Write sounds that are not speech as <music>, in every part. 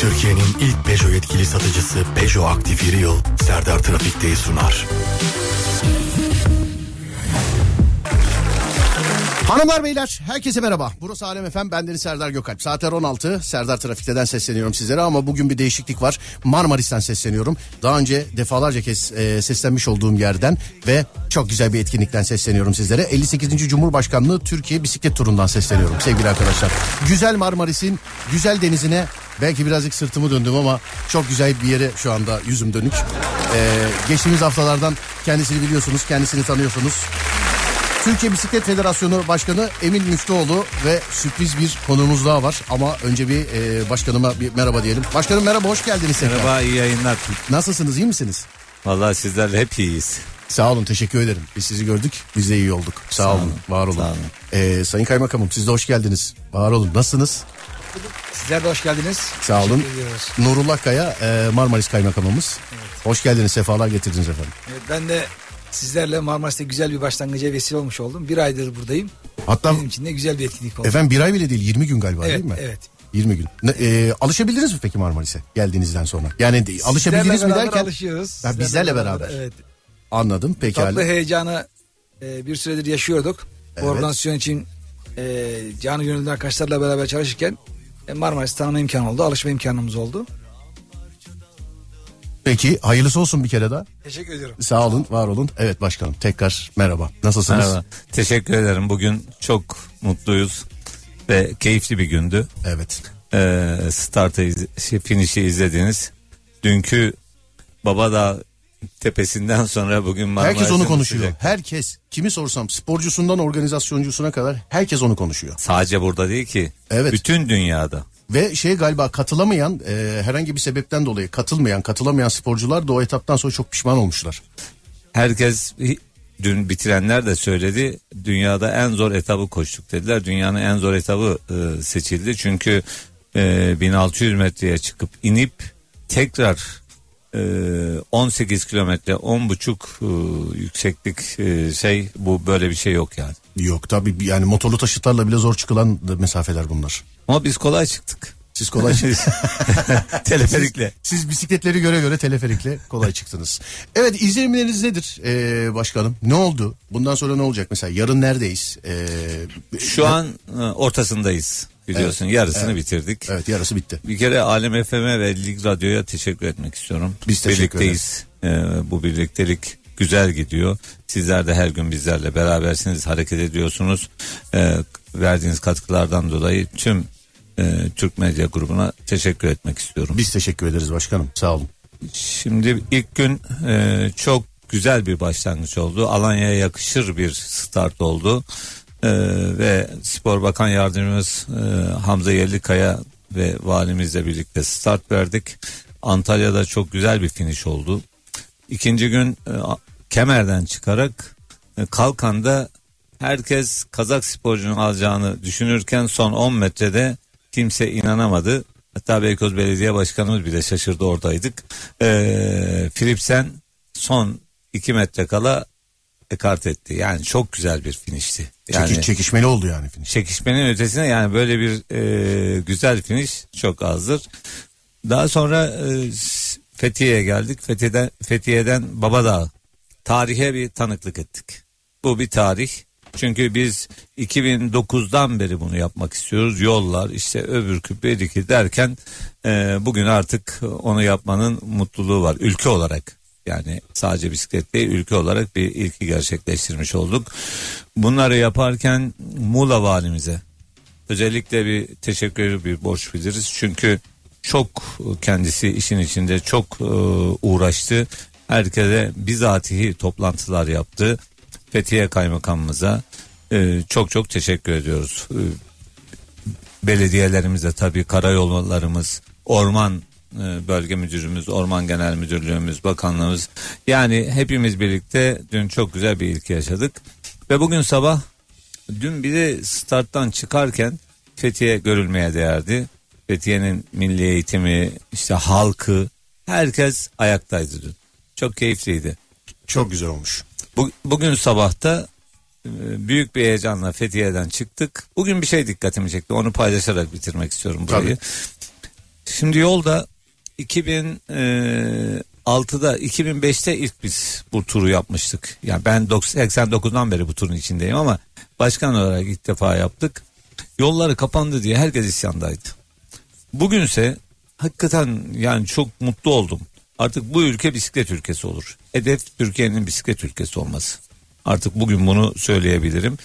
Türkiye'nin ilk Peugeot yetkili satıcısı Peugeot Aktif Yıl Serdar Trafik'teyi sunar. Hanımlar beyler herkese merhaba. Burası Alem Efem bendeniz Serdar Gökalp. Saatler 16 Serdar Trafik'ten sesleniyorum sizlere ama bugün bir değişiklik var. Marmaris'ten sesleniyorum. Daha önce defalarca kez e, seslenmiş olduğum yerden ve çok güzel bir etkinlikten sesleniyorum sizlere. 58. Cumhurbaşkanlığı Türkiye bisiklet turundan sesleniyorum sevgili arkadaşlar. Güzel Marmaris'in güzel denizine belki birazcık sırtımı döndüm ama çok güzel bir yere şu anda yüzüm dönük. E, geçtiğimiz haftalardan kendisini biliyorsunuz kendisini tanıyorsunuz. Türkiye Bisiklet Federasyonu Başkanı Emin Müftüoğlu ve sürpriz bir konuğumuz daha var. Ama önce bir e, başkanıma bir merhaba diyelim. Başkanım merhaba hoş geldiniz tekrar. Merhaba iyi yayınlar. Nasılsınız iyi misiniz? Vallahi sizlerle hep iyiyiz. Sağ olun teşekkür ederim. Biz sizi gördük biz de iyi olduk. Sağ, Sağ olun, olun, var olun. sağ olun. Ee, Sayın Kaymakamım siz de hoş geldiniz. Var olun nasılsınız? Sizler de hoş geldiniz. Sağ olun. Nurullah Kaya e, Marmaris Kaymakamımız. Hoş geldiniz sefalar getirdiniz efendim. Evet, ben de sizlerle Marmaris'te güzel bir başlangıca vesile olmuş oldum. Bir aydır buradayım. Hatta Benim için de güzel bir etkinlik oldu. efendim bir ay bile değil 20 gün galiba evet, değil mi? evet. 20 gün. Ne, e, alışabildiniz mi peki Marmaris'e geldiğinizden sonra? Yani de- alışabildiniz mi beraber derken alışıyoruz. Sizlerle bizlerle beraber. Evet. anladım pekala. Tatlı heyecanı e, bir süredir yaşıyorduk. Evet. Bu organizasyon için e, canı gönülden arkadaşlarla beraber çalışırken e, Marmaris'i tanıma imkanı oldu. Alışma imkanımız oldu. Peki hayırlısı olsun bir kere daha. Teşekkür ediyorum. Sağ olun, var olun. Evet başkanım tekrar merhaba. Nasılsınız? Merhaba. Teşekkür ederim. Bugün çok mutluyuz ve keyifli bir gündü. Evet. Ee, startı iz- finişi izlediniz. Dünkü Babadağ <laughs> tepesinden sonra bugün Marmaris'e herkes onu konuşuyor. sıcak. Herkes. Kimi sorsam sporcusundan organizasyoncusuna kadar herkes onu konuşuyor. Sadece burada değil ki. Evet. Bütün dünyada. Ve şey galiba katılamayan e, herhangi bir sebepten dolayı katılmayan katılamayan sporcular da o etaptan sonra çok pişman olmuşlar. Herkes dün bitirenler de söyledi. Dünyada en zor etabı koştuk dediler. Dünyanın en zor etabı e, seçildi. Çünkü e, 1600 metreye çıkıp inip tekrar 18 kilometre 10 buçuk e, yükseklik e, şey bu böyle bir şey yok yani. Yok tabii yani motorlu taşıtlarla bile zor çıkılan mesafeler bunlar. Ama biz kolay çıktık. Siz kolay <laughs> <laughs> Teleferikle. Siz bisikletleri göre göre teleferikle kolay çıktınız. Evet izlenimleriniz nedir ee, başkanım? Ne oldu? Bundan sonra ne olacak? Mesela yarın neredeyiz? Ee, Şu an e, ortasındayız biliyorsun yarısını evet. bitirdik. Evet yarısı bitti. Bir kere Alem FM'e ve Lig Radyo'ya teşekkür etmek istiyorum. Biz teşekkür Birlikteyiz. Ee, bu birliktelik güzel gidiyor. Sizler de her gün bizlerle berabersiniz, hareket ediyorsunuz. Ee, verdiğiniz katkılardan dolayı tüm e, Türk Medya grubuna teşekkür etmek istiyorum. Biz teşekkür ederiz başkanım. Sağ olun. Şimdi ilk gün e, çok güzel bir başlangıç oldu. Alanya'ya yakışır bir start oldu. E, ve Spor Bakan Yardımcımız e, Hamza Yerlikaya ve valimizle birlikte start verdik. Antalya'da çok güzel bir finish oldu. İkinci gün e, Kemer'den çıkarak e, Kalkan'da herkes Kazak sporcunun alacağını düşünürken son 10 metrede kimse inanamadı. Hatta Beykoz Belediye Başkanımız bile şaşırdı oradaydık. Ee, Philipsen son 2 metre kala ekart etti. Yani çok güzel bir finişti. Yani Çekiş, çekişmeli oldu yani finish. çekişmenin ötesine yani böyle bir e, güzel finish çok azdır. Daha sonra e, Fethiye'ye geldik. Fethiye'den, Fethiye'den Babadağ tarihe bir tanıklık ettik. Bu bir tarih. Çünkü biz 2009'dan beri bunu yapmak istiyoruz. Yollar işte öbürkü beriki derken e, bugün artık onu yapmanın mutluluğu var. Ülke olarak yani sadece bisiklet değil ülke olarak bir ilki gerçekleştirmiş olduk. Bunları yaparken Muğla valimize özellikle bir teşekkür bir borç biliriz. Çünkü çok kendisi işin içinde çok e, uğraştı. Herkese bizatihi toplantılar yaptı. Fethiye Kaymakamımıza e, çok çok teşekkür ediyoruz. E, belediyelerimize tabii karayollarımız, orman bölge müdürümüz, orman genel müdürlüğümüz, bakanlığımız yani hepimiz birlikte dün çok güzel bir ilki yaşadık. Ve bugün sabah dün bir de starttan çıkarken Fethiye görülmeye değerdi. Fethiye'nin milli eğitimi, işte halkı, herkes ayaktaydı dün. Çok keyifliydi. Çok güzel olmuş. Bu, bugün sabahta e, büyük bir heyecanla Fethiye'den çıktık. Bugün bir şey dikkatimi çekti. Onu paylaşarak bitirmek istiyorum burayı. Şimdi yolda 2006'da 2005'te ilk biz bu turu yapmıştık. Yani ben 89'dan beri bu turun içindeyim ama başkan olarak ilk defa yaptık. Yolları kapandı diye herkes isyandaydı. Bugünse hakikaten yani çok mutlu oldum. Artık bu ülke bisiklet ülkesi olur. Hedef Türkiye'nin bisiklet ülkesi olması. Artık bugün bunu söyleyebilirim.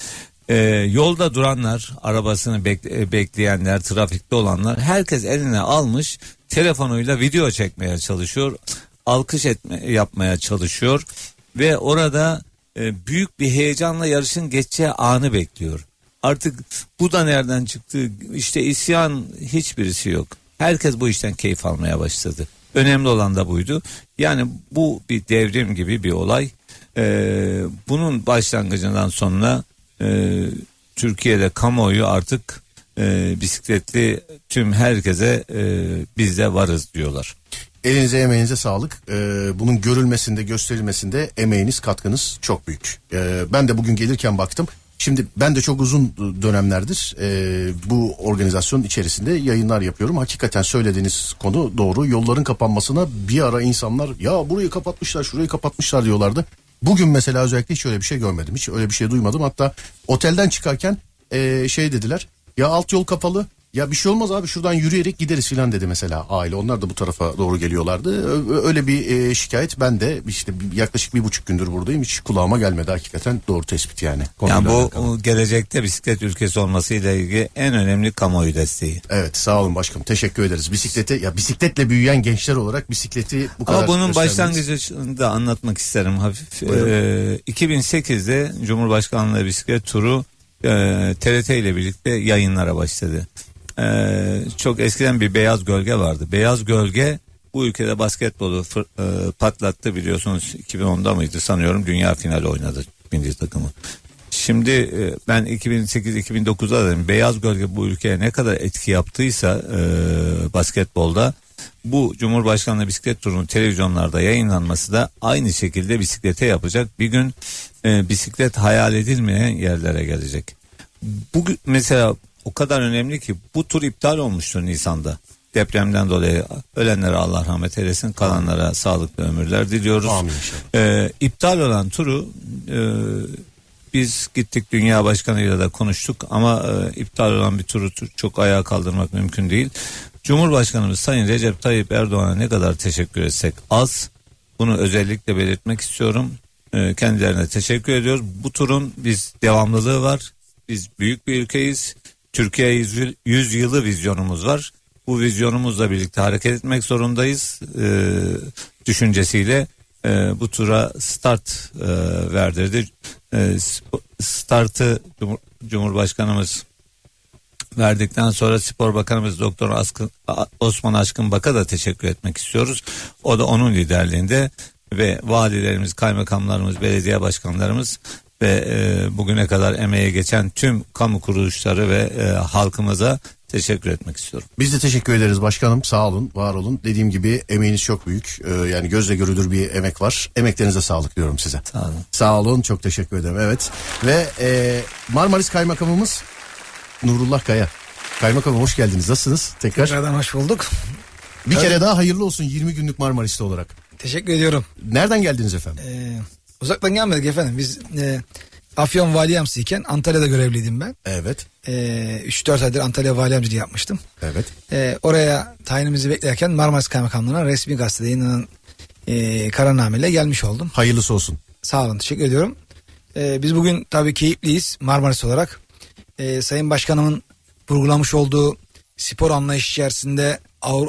Ee, yolda duranlar, arabasını bekle- bekleyenler, trafikte olanlar herkes eline almış telefonuyla video çekmeye çalışıyor. Alkış etme, yapmaya çalışıyor ve orada e, büyük bir heyecanla yarışın geçeceği anı bekliyor. Artık bu da nereden çıktı? İşte isyan hiçbirisi yok. Herkes bu işten keyif almaya başladı. Önemli olan da buydu. Yani bu bir devrim gibi bir olay. Ee, bunun başlangıcından sonra e, Türkiye'de kamuoyu artık e, bisikletli tüm herkese e, biz de varız diyorlar. Elinize emeğinize sağlık. Ee, bunun görülmesinde gösterilmesinde emeğiniz katkınız çok büyük. Ee, ben de bugün gelirken baktım. Şimdi ben de çok uzun dönemlerdir e, bu organizasyonun içerisinde yayınlar yapıyorum. Hakikaten söylediğiniz konu doğru. Yolların kapanmasına bir ara insanlar ya burayı kapatmışlar şurayı kapatmışlar diyorlardı. Bugün mesela özellikle hiç öyle bir şey görmedim. Hiç öyle bir şey duymadım. Hatta otelden çıkarken e, şey dediler. Ya alt yol kapalı. Ya bir şey olmaz abi şuradan yürüyerek gideriz filan dedi mesela aile. Onlar da bu tarafa doğru geliyorlardı. Öyle bir e, şikayet ben de işte yaklaşık bir buçuk gündür buradayım. Hiç kulağıma gelmedi hakikaten doğru tespit yani. Konuyla Yani bu alakalı. gelecekte bisiklet ülkesi olmasıyla ilgili en önemli kamuoyu desteği. Evet sağ olun başkanım teşekkür ederiz. Bisiklete ya bisikletle büyüyen gençler olarak bisikleti bu kadar Ama bunun gösterdiniz. başlangıcını da anlatmak isterim hafif. Buyurun. Ee, 2008'de Cumhurbaşkanlığı bisiklet turu TRT ile birlikte yayınlara başladı. Ee, çok eskiden bir beyaz gölge vardı. Beyaz gölge bu ülkede basketbolu fır- e, patlattı biliyorsunuz 2010'da mıydı sanıyorum dünya finali oynadı milli takımı. Şimdi e, ben 2008-2009'da dedim beyaz gölge bu ülkeye ne kadar etki yaptıysa e, basketbolda bu Cumhurbaşkanlığı bisiklet turunun televizyonlarda yayınlanması da aynı şekilde bisiklete yapacak. Bir gün e, bisiklet hayal edilmeyen yerlere gelecek. Bu mesela o kadar önemli ki bu tur iptal olmuştu Nisan'da. Depremden dolayı ölenlere Allah rahmet eylesin kalanlara sağlıklı ömürler diliyoruz. Amin. Ee, iptal olan turu e, biz gittik dünya başkanıyla da konuştuk ama e, iptal olan bir turu tu- çok ayağa kaldırmak mümkün değil. Cumhurbaşkanımız Sayın Recep Tayyip Erdoğan'a ne kadar teşekkür etsek az. Bunu özellikle belirtmek istiyorum. E, kendilerine teşekkür ediyoruz. Bu turun biz devamlılığı var. Biz büyük bir ülkeyiz. Türkiye 100, yıl- 100 yılı vizyonumuz var. Bu vizyonumuzla birlikte hareket etmek zorundayız. E, düşüncesiyle e, bu tura start e, verdirdi. E, sp- startı Cumhur- Cumhurbaşkanımız verdikten sonra Spor Bakanımız Doktor Askın, Osman Aşkın Bak'a da teşekkür etmek istiyoruz. O da onun liderliğinde ve valilerimiz, kaymakamlarımız, belediye başkanlarımız ve e, bugüne kadar emeğe geçen tüm kamu kuruluşları ve e, halkımıza teşekkür etmek istiyorum. Biz de teşekkür ederiz başkanım. Sağ olun, var olun. Dediğim gibi emeğiniz çok büyük. Ee, yani gözle görülür bir emek var. Emeklerinize sağlık diyorum size. Sağ olun. Sağ olun, çok teşekkür ederim. Evet. Ve e, Marmaris Kaymakamımız Nurullah Kaya. Kaymakamım hoş geldiniz. Nasılsınız? Tekrar. Tekrardan hoş bulduk. Bir kere daha hayırlı olsun 20 günlük Marmaris'te olarak. Teşekkür ediyorum. Nereden geldiniz efendim? Ee, uzaktan gelmedik efendim. Biz e, Afyon Valiyemsi iken Antalya'da görevliydim ben. Evet. E, 3-4 aydır Antalya Valiyemciliği yapmıştım. Evet. E, oraya tayinimizi beklerken Marmaris Kaymakamlığı'na resmi gazetede yayınlanan e, kararnameyle gelmiş oldum. Hayırlısı olsun. Sağ olun teşekkür ediyorum. Ee, biz bugün tabii keyifliyiz Marmaris olarak. Ee, Sayın Başkanımın vurgulamış olduğu spor anlayış içerisinde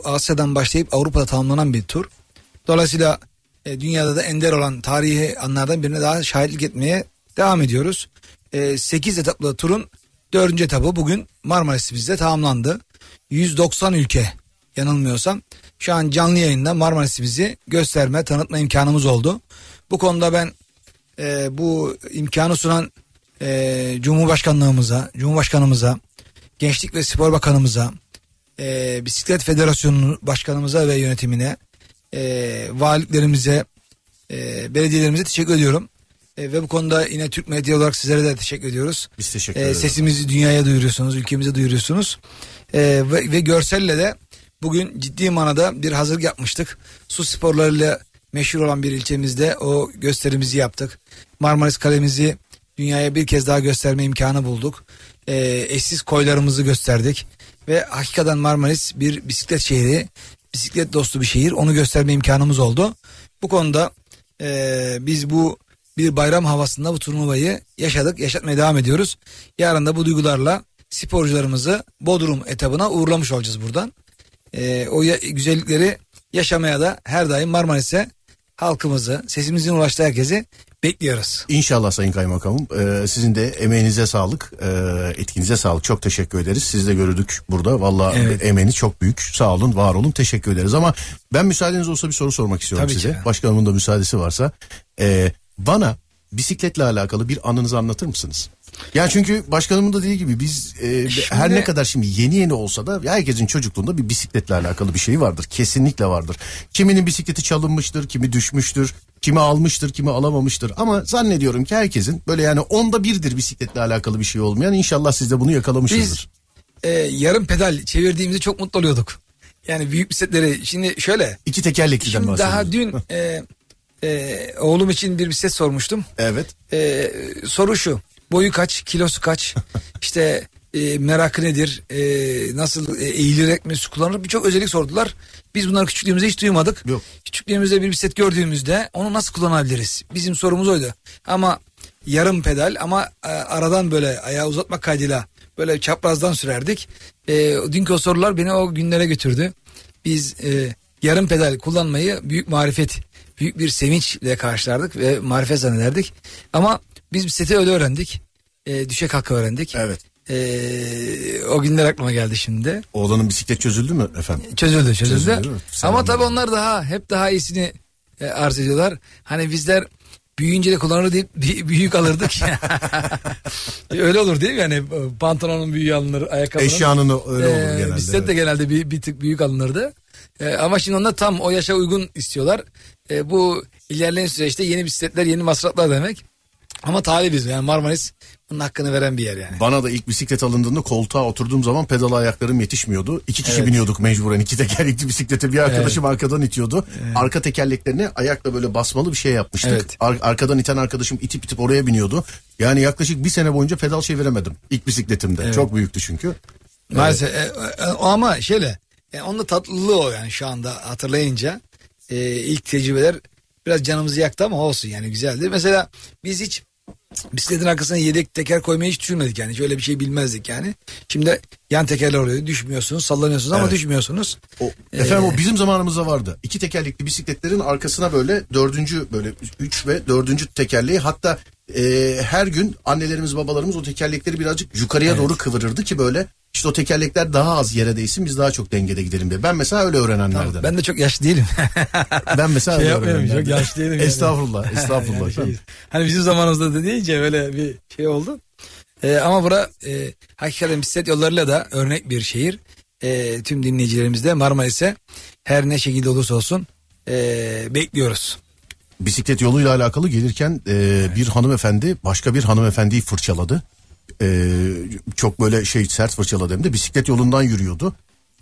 Asya'dan başlayıp Avrupa'da tamamlanan bir tur. Dolayısıyla e, dünyada da ender olan tarihi anlardan birine daha şahitlik etmeye devam ediyoruz. 8 etaplı turun 4. etabı bugün Marmaris'imizde tamamlandı. 190 ülke yanılmıyorsam şu an canlı yayında Marmaris'imizi gösterme, tanıtma imkanımız oldu. Bu konuda ben e, bu imkanı sunan e, Cumhurbaşkanlığımıza, Cumhurbaşkanımıza, Gençlik ve Spor Bakanımıza, e, Bisiklet Federasyonu Başkanımıza ve yönetimine, e, valiliklerimize, e, belediyelerimize teşekkür ediyorum. E, ve bu konuda yine Türk medya olarak sizlere de teşekkür ediyoruz. Biz teşekkür E, ederiz. sesimizi dünyaya duyuruyorsunuz, ülkemize duyuruyorsunuz. E, ve, ve görselle de bugün ciddi manada bir hazırlık yapmıştık. Su sporlarıyla meşhur olan bir ilçemizde o gösterimizi yaptık. Marmaris Kalemizi dünyaya bir kez daha gösterme imkanı bulduk. Ee, eşsiz koylarımızı gösterdik. Ve hakikaten Marmaris bir bisiklet şehri, bisiklet dostu bir şehir. Onu gösterme imkanımız oldu. Bu konuda e, biz bu bir bayram havasında bu turnuvayı yaşadık, yaşatmaya devam ediyoruz. Yarın da bu duygularla sporcularımızı Bodrum etabına uğurlamış olacağız buradan. E, o ya- güzellikleri yaşamaya da her daim Marmaris'e halkımızı, sesimizin ulaştığı herkesi bekliyoruz. İnşallah Sayın Kaymakamım. Ee, sizin de emeğinize sağlık, e, etkinize sağlık. Çok teşekkür ederiz. Siz de gördük burada. Vallahi Evet. emeğiniz çok büyük. Sağ olun, var olun. Teşekkür ederiz. Ama ben müsaadeniz olsa bir soru sormak istiyorum Tabii size. ki. Başkanımın da müsaadesi varsa. Ee, bana bisikletle alakalı bir anınızı anlatır mısınız? Yani çünkü başkanımın da dediği gibi biz e, her ne kadar şimdi yeni yeni olsa da herkesin çocukluğunda bir bisikletle alakalı bir şey vardır. Kesinlikle vardır. Kiminin bisikleti çalınmıştır, kimi düşmüştür, kimi almıştır, kimi alamamıştır. Ama zannediyorum ki herkesin böyle yani onda birdir bisikletle alakalı bir şey olmayan. İnşallah siz de bunu yakalamışsınızdır. Biz e, yarım pedal çevirdiğimizde çok mutlu oluyorduk. Yani büyük bisikletleri şimdi şöyle. İki tekerlekliden Şimdi daha bahsediyoruz. dün e, e, oğlum için bir bisiklet sormuştum. Evet. E, soru şu. Boyu kaç, kilosu kaç, <laughs> işte e, merakı nedir, e, nasıl e, eğilerek mi su kullanır birçok özellik sordular. Biz bunları küçüklüğümüzde hiç duymadık. Yok. Küçüklüğümüzde bir bisiklet gördüğümüzde onu nasıl kullanabiliriz? Bizim sorumuz oydu. Ama yarım pedal ama e, aradan böyle ayağı uzatmak kaydıyla böyle çaprazdan sürerdik. E, dünkü o sorular beni o günlere götürdü. Biz e, yarım pedal kullanmayı büyük marifet, büyük bir sevinçle karşılardık ve marifet zannederdik. Ama biz bisikleti öyle öğrendik. E, düşe kalka öğrendik. Evet. E, o günler aklıma geldi şimdi. Oğlanın bisiklet çözüldü mü efendim? Çözüldü çözüldü. Çözüldü? Ama tabii onlar daha hep daha iyisini e, arz ediyorlar. Hani bizler büyüyünce de kullanır deyip büyük alırdık. <laughs> öyle olur değil mi? Yani e, pantolonun büyüğü alınır, ayakkabının. Eşyanın öyle olur Ee, genelde. Bisiklet de genelde bir, bir tık büyük alınırdı. Ee, ama şimdi onlar tam o yaşa uygun istiyorlar. Ee, bu ilerleyen süreçte yeni bisikletler, yeni masraflar demek. Ama talibiz yani Marmaris bunun hakkını veren bir yer yani. Bana da ilk bisiklet alındığında koltuğa oturduğum zaman pedala ayaklarım yetişmiyordu. İki kişi Evet. biniyorduk mecburen. İki tekerlekli bisiklete bir arkadaşım arkadan itiyordu. Arka tekerleklerine ayakla böyle basmalı bir şey yapmıştık. Evet. Ar- arkadan iten arkadaşım itip itip oraya biniyordu. Yani yaklaşık bir sene boyunca pedal çeviremedim. İlk bisikletimde. Çok büyüktü çünkü. Maalesef e, e, o ama şöyle e, onun da tatlılığı o yani şu anda hatırlayınca e, ilk tecrübeler biraz canımızı yaktı ama olsun yani güzeldi. Mesela biz hiç bisikletin arkasına yedek teker koymayı hiç düşünmedik yani. Hiç öyle bir şey bilmezdik yani. Şimdi yan tekerler oluyor. Düşmüyorsunuz, sallanıyorsunuz ama Evet. düşmüyorsunuz. O, efendim o bizim zamanımızda vardı. İki tekerlekli bisikletlerin arkasına böyle dördüncü böyle üç ve dördüncü tekerleği hatta e, her gün annelerimiz babalarımız o tekerlekleri birazcık yukarıya doğru kıvırırdı ki böyle işte o tekerlekler daha az yere değsin biz daha çok dengede gidelim diye. Ben mesela öyle öğrenenlerden. Ben de çok yaşlı değilim. <laughs> Ben mesela Şey öyle çok yaşlı değilim yani. Estağfurullah, <laughs> estağfurullah. Yani şey- hani bizim zamanımızda da deyince böyle bir şey oldu. Ee, ama bura e, hakikaten bisiklet yollarıyla da örnek bir şehir. E, tüm dinleyicilerimiz de Marmaris'e her ne şekilde olursa olsun e, bekliyoruz. Bisiklet yoluyla alakalı gelirken e, bir hanımefendi başka bir hanımefendiyi fırçaladı. E, çok böyle şey sert fırçaladı hem de bisiklet yolundan yürüyordu.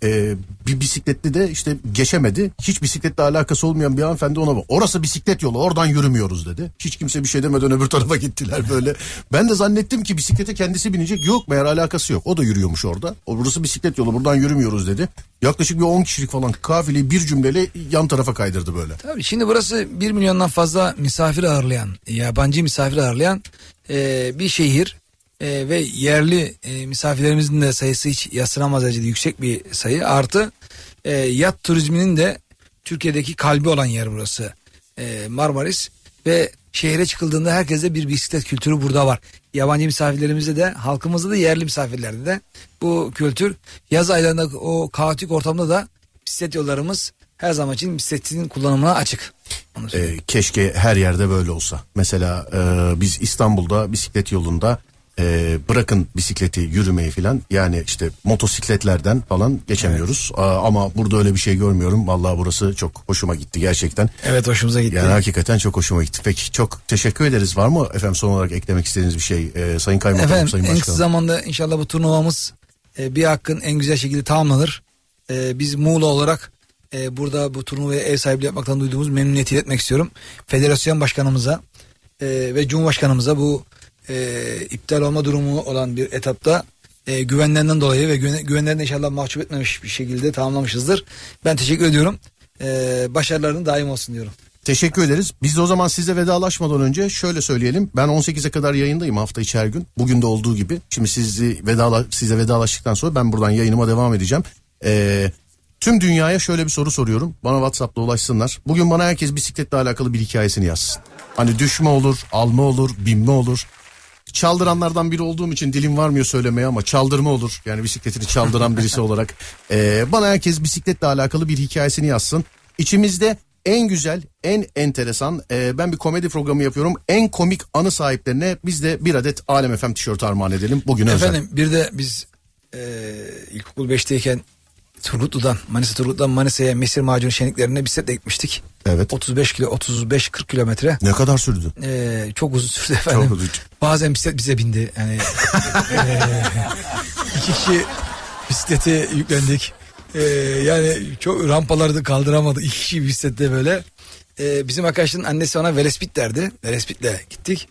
E, bir bisikletli de işte geçemedi. Hiç bisikletle alakası olmayan bir hanımefendi ona bak. Orası bisiklet yolu oradan yürümüyoruz dedi. Hiç kimse bir şey demeden öbür tarafa gittiler böyle. Ben de zannettim ki bisiklete kendisi binecek. Yok meğer alakası yok. O da yürüyormuş orada. O burası bisiklet yolu buradan yürümüyoruz dedi. Yaklaşık bir 10 kişilik falan kafileyi bir cümleyle yan tarafa kaydırdı böyle. Tabii şimdi burası 1 milyondan fazla misafir ağırlayan, yabancı misafir ağırlayan e, bir şehir. E, ve yerli e, misafirlerimizin de sayısı hiç yaslanamaz derecede yüksek bir sayı. Artı e, yat turizminin de Türkiye'deki kalbi olan yer burası e, Marmaris. Ve şehre çıkıldığında herkeste bir bisiklet kültürü burada var. Yabancı misafirlerimizde de halkımızda da yerli misafirlerde de bu kültür. Yaz aylarında o kaotik ortamda da bisiklet yollarımız her zaman için bisikletin kullanımına açık. E, keşke her yerde böyle olsa. Mesela e, biz İstanbul'da bisiklet yolunda e, bırakın bisikleti yürümeyi filan yani işte motosikletlerden falan geçemiyoruz. Aa, ama burada öyle bir şey görmüyorum. Vallahi burası çok hoşuma gitti gerçekten. evet hoşumuza gitti. Yani hakikaten çok hoşuma gitti. Peki çok teşekkür ederiz. Var mı efendim son olarak eklemek istediğiniz bir şey? E, Sayın Kaymakam, Efendim Sayın en kısa Başkanım. zamanda inşallah bu turnuvamız e, bir hakkın en güzel şekilde tamamlanır. Ee, biz Muğla olarak e, burada bu turnuvaya ev sahipliği yapmaktan duyduğumuz memnuniyeti iletmek istiyorum. Federasyon başkanımıza e, ve Cumhurbaşkanımıza bu e, iptal olma durumu olan bir etapta e, güvenlerinden dolayı ve güven, güvenlerini inşallah mahcup etmemiş bir şekilde tamamlamışızdır. Ben teşekkür ediyorum. E, başarılarının daim olsun diyorum. Teşekkür ederiz. Biz de o zaman size vedalaşmadan önce şöyle söyleyelim. Ben 18'e kadar yayındayım hafta içi her gün. Bugün de olduğu gibi. Şimdi sizi vedala, size vedalaştıktan sonra ben buradan yayınıma devam edeceğim. Ee, tüm dünyaya şöyle bir soru soruyorum. Bana WhatsApp'ta ulaşsınlar. Bugün bana herkes bisikletle alakalı bir hikayesini yazsın. Hani düşme olur, alma olur, binme olur. Çaldıranlardan biri olduğum için dilim varmıyor söylemeye ama çaldırma olur. Yani bisikletini çaldıran <laughs> birisi olarak. Ee, bana herkes bisikletle alakalı bir hikayesini yazsın. İçimizde en güzel, en enteresan e, ben bir komedi programı yapıyorum. En komik anı sahiplerine biz de bir adet Alem FM tişörtü armağan edelim. Bugün özel. Efendim bir de biz e, ilkokul 5'teyken Turgutlu'dan Manisa Turgutlu'dan Manisa'ya mesir macunu şenliklerine bisikletle gitmiştik. Evet. 35 kilo 35-40 kilometre. Ne kadar sürdü? Ee, çok uzun sürdü <laughs> efendim. Çok uzun. Bazen bisiklet bize bindi. Yani ee, <laughs> iki kişi bisiklete yüklendik. Ee, yani çok rampaları da kaldıramadı. İki kişi bisiklette böyle. Ee, bizim arkadaşın annesi ona velespit derdi. Velespitle gittik.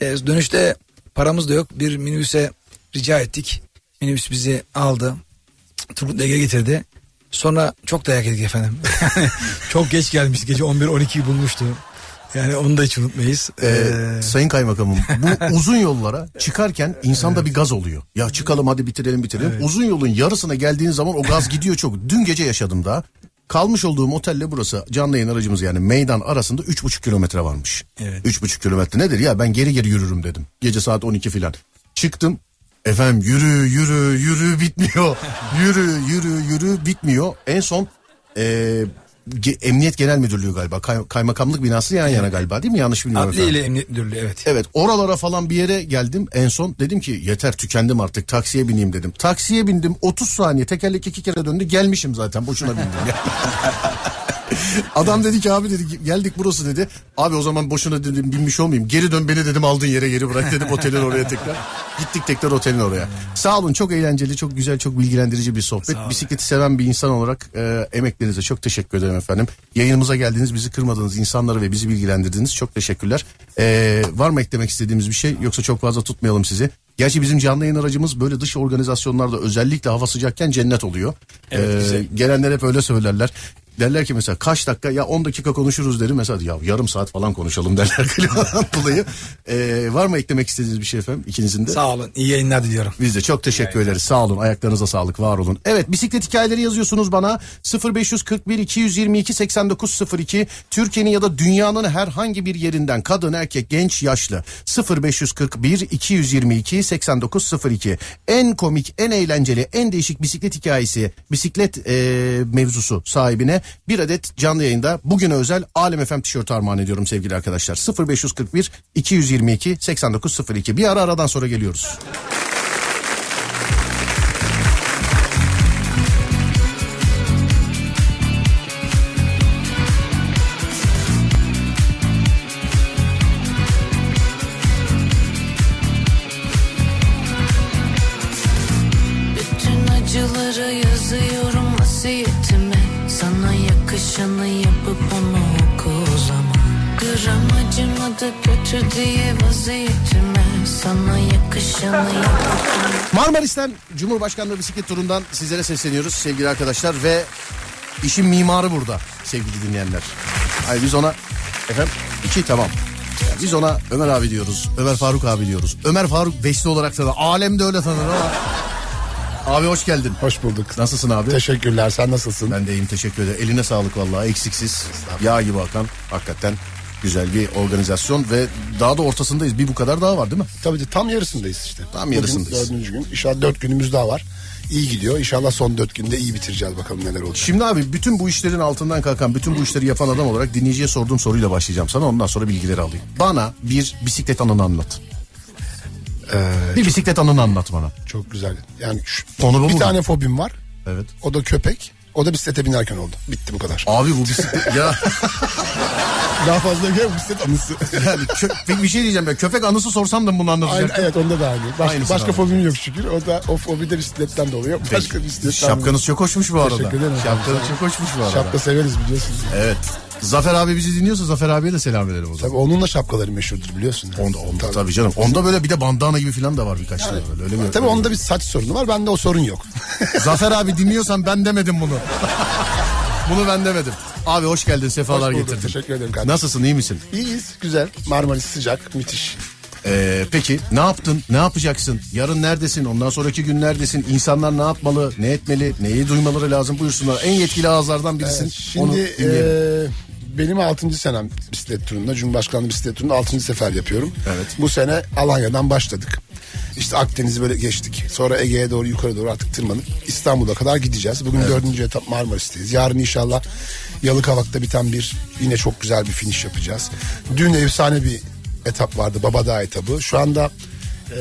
Ee, dönüşte paramız da yok. Bir minibüse rica ettik. Minibüs bizi aldı. Turgut'la geri getirdi. Sonra çok dayak yedik efendim. <laughs> çok geç gelmiş. Gece 11-12'yi bulmuştu. Yani onu da hiç unutmayız. Ee, Ee, Sayın Kaymakamım bu <laughs> uzun yollara çıkarken insanda bir gaz oluyor. Ya çıkalım hadi bitirelim bitirelim. Uzun yolun yarısına geldiğin zaman o gaz gidiyor çok. Dün gece yaşadım daha. Kalmış olduğum otelle burası canlı yayın aracımız yani meydan arasında üç buçuk kilometre varmış. Evet. Üç buçuk kilometre nedir ya ben geri geri yürürüm dedim. Gece saat 12 filan. Çıktım efendim yürü yürü yürü bitmiyor. <laughs> yürü yürü yürü bitmiyor. En son Ge- Emniyet Genel Müdürlüğü galiba Kay- kaymakamlık binası yan yana galiba değil mi yanlış bilmiyorum. Adli efendim. ile Emniyet Müdürlüğü evet. Evet oralara falan bir yere geldim en son dedim ki yeter tükendim artık taksiye bineyim dedim. Taksiye bindim 30 saniye tekerlek iki kere döndü gelmişim zaten boşuna bindim. <laughs> <laughs> Adam dedi ki abi dedi geldik burası dedi. Abi o zaman boşuna dedim binmiş olmayayım. Geri dön beni dedim aldığın yere geri bırak dedim otelin oraya tekrar. Gittik tekrar otelin oraya. Sağ olun çok eğlenceli çok güzel çok bilgilendirici bir sohbet. Bisikleti seven bir insan olarak e, emeklerinize çok teşekkür ederim efendim. Yayınımıza geldiniz bizi kırmadınız insanları ve bizi bilgilendirdiniz çok teşekkürler. E, var mı eklemek istediğimiz bir şey yoksa çok fazla tutmayalım sizi. Gerçi bizim canlı yayın aracımız böyle dış organizasyonlarda özellikle hava sıcakken cennet oluyor. Ee, gelenler hep öyle söylerler. Derler ki mesela kaç dakika ya 10 dakika konuşuruz derim mesela ya yarım saat falan konuşalım <laughs> derler klimadan dolayı. Ee, var mı eklemek istediğiniz bir şey efendim ikinizin de? Sağ olun. iyi yayınlar diliyorum. Biz de çok teşekkür ederiz. Sağ olun. Ayaklarınıza sağlık. Var olun. Evet bisiklet hikayeleri yazıyorsunuz bana. 0541 222 8902 Türkiye'nin ya da dünyanın herhangi bir yerinden kadın, erkek, genç, yaşlı 0541 222 8902 en komik, en eğlenceli, en değişik bisiklet hikayesi, bisiklet e, mevzusu sahibine bir adet canlı yayında bugüne özel Alem FM tişörtü armağan ediyorum sevgili arkadaşlar. 0541 222 8902 bir ara aradan sonra geliyoruz. Yakışanı yapıp onu oku o zaman Gram acımadı kötü diye vaziyetime Sana yakışanı yapıp Marmaris'ten Cumhurbaşkanlığı bisiklet turundan sizlere sesleniyoruz sevgili arkadaşlar ve işin mimarı burada sevgili dinleyenler. Ay biz ona efendim iki tamam. Yani biz ona Ömer abi diyoruz. Ömer Faruk abi diyoruz. Ömer Faruk Besli olarak tanır. Alemde öyle tanır ama. Abi hoş geldin. Hoş bulduk. Nasılsın abi? Teşekkürler. Sen nasılsın? Ben de iyiyim teşekkür ederim. Eline sağlık vallahi eksiksiz. Yağ gibi akan hakikaten güzel bir organizasyon ve daha da ortasındayız. Bir bu kadar daha var değil mi? Tabii ki tam yarısındayız işte. Tam Bugün yarısındayız. Dördüncü gün. İnşallah dört günümüz daha var. İyi gidiyor. İnşallah son dört günde iyi bitireceğiz bakalım neler olacak. Şimdi abi bütün bu işlerin altından kalkan, bütün bu işleri yapan adam olarak dinleyiciye sorduğum soruyla başlayacağım sana. Ondan sonra bilgileri alayım. Bana bir bisiklet anını anlat. Bir bisiklet anını anlat bana. Çok güzel. Yani şu, Konu bu bir mu? tane fobim var. Evet. O da köpek. O da bisiklete binerken oldu. Bitti bu kadar. Abi bu bisiklet ya <laughs> Daha fazla gel bisiklet anısı. yani kö- bir şey diyeceğim ben köpek anısı sorsam da bunu anlatacak. evet onda da aynı. Başka, başka fobim yok şükür. O da o fobi de bisikletten dolayı. Başka bisikletten Şapkanız çok hoşmuş bu arada. Teşekkür ederim. Şapkanız çok hoşmuş bu arada. Şapka severiz biliyorsunuz. Evet. Zafer abi bizi dinliyorsa Zafer abiye de selam verelim o zaman. Tabii onunla şapkaları meşhurdur biliyorsun. Onda, onda tabii. canım. Onda böyle bir de bandana gibi falan da var birkaç tane böyle. Öyle mi? Tabii onda bir saç sorunu var. Bende o sorun yok. <laughs> Zafer abi dinliyorsan ben demedim bunu. <laughs> bunu ben demedim. Abi hoş geldin. Sefalar Hoş bulduk, getirdin. teşekkür ederim kardeşim. Nasılsın iyi misin? İyiyiz, güzel. Marmaris sıcak, müthiş. Ee, peki ne yaptın? Ne yapacaksın? Yarın neredesin? Ondan sonraki gün neredesin? İnsanlar ne yapmalı? Ne etmeli? Neyi duymaları lazım? Buyursunlar. En yetkili ağızlardan birisin. Onu Şimdi e, benim 6. senem bisiklet turunda, Cumhurbaşkanlığı bisiklet turunda 6. sefer yapıyorum. Evet. Bu sene Alanya'dan başladık. İşte Akdeniz'i böyle geçtik. Sonra Ege'ye doğru yukarı doğru artık tırmanıp İstanbul'a kadar gideceğiz. Bugün dördüncü etap Marmaris'teyiz. Yarın inşallah Yalıkavak'ta biten bir yine çok güzel bir finish yapacağız. Dün efsane bir etap vardı Babadağ etabı. Şu anda e,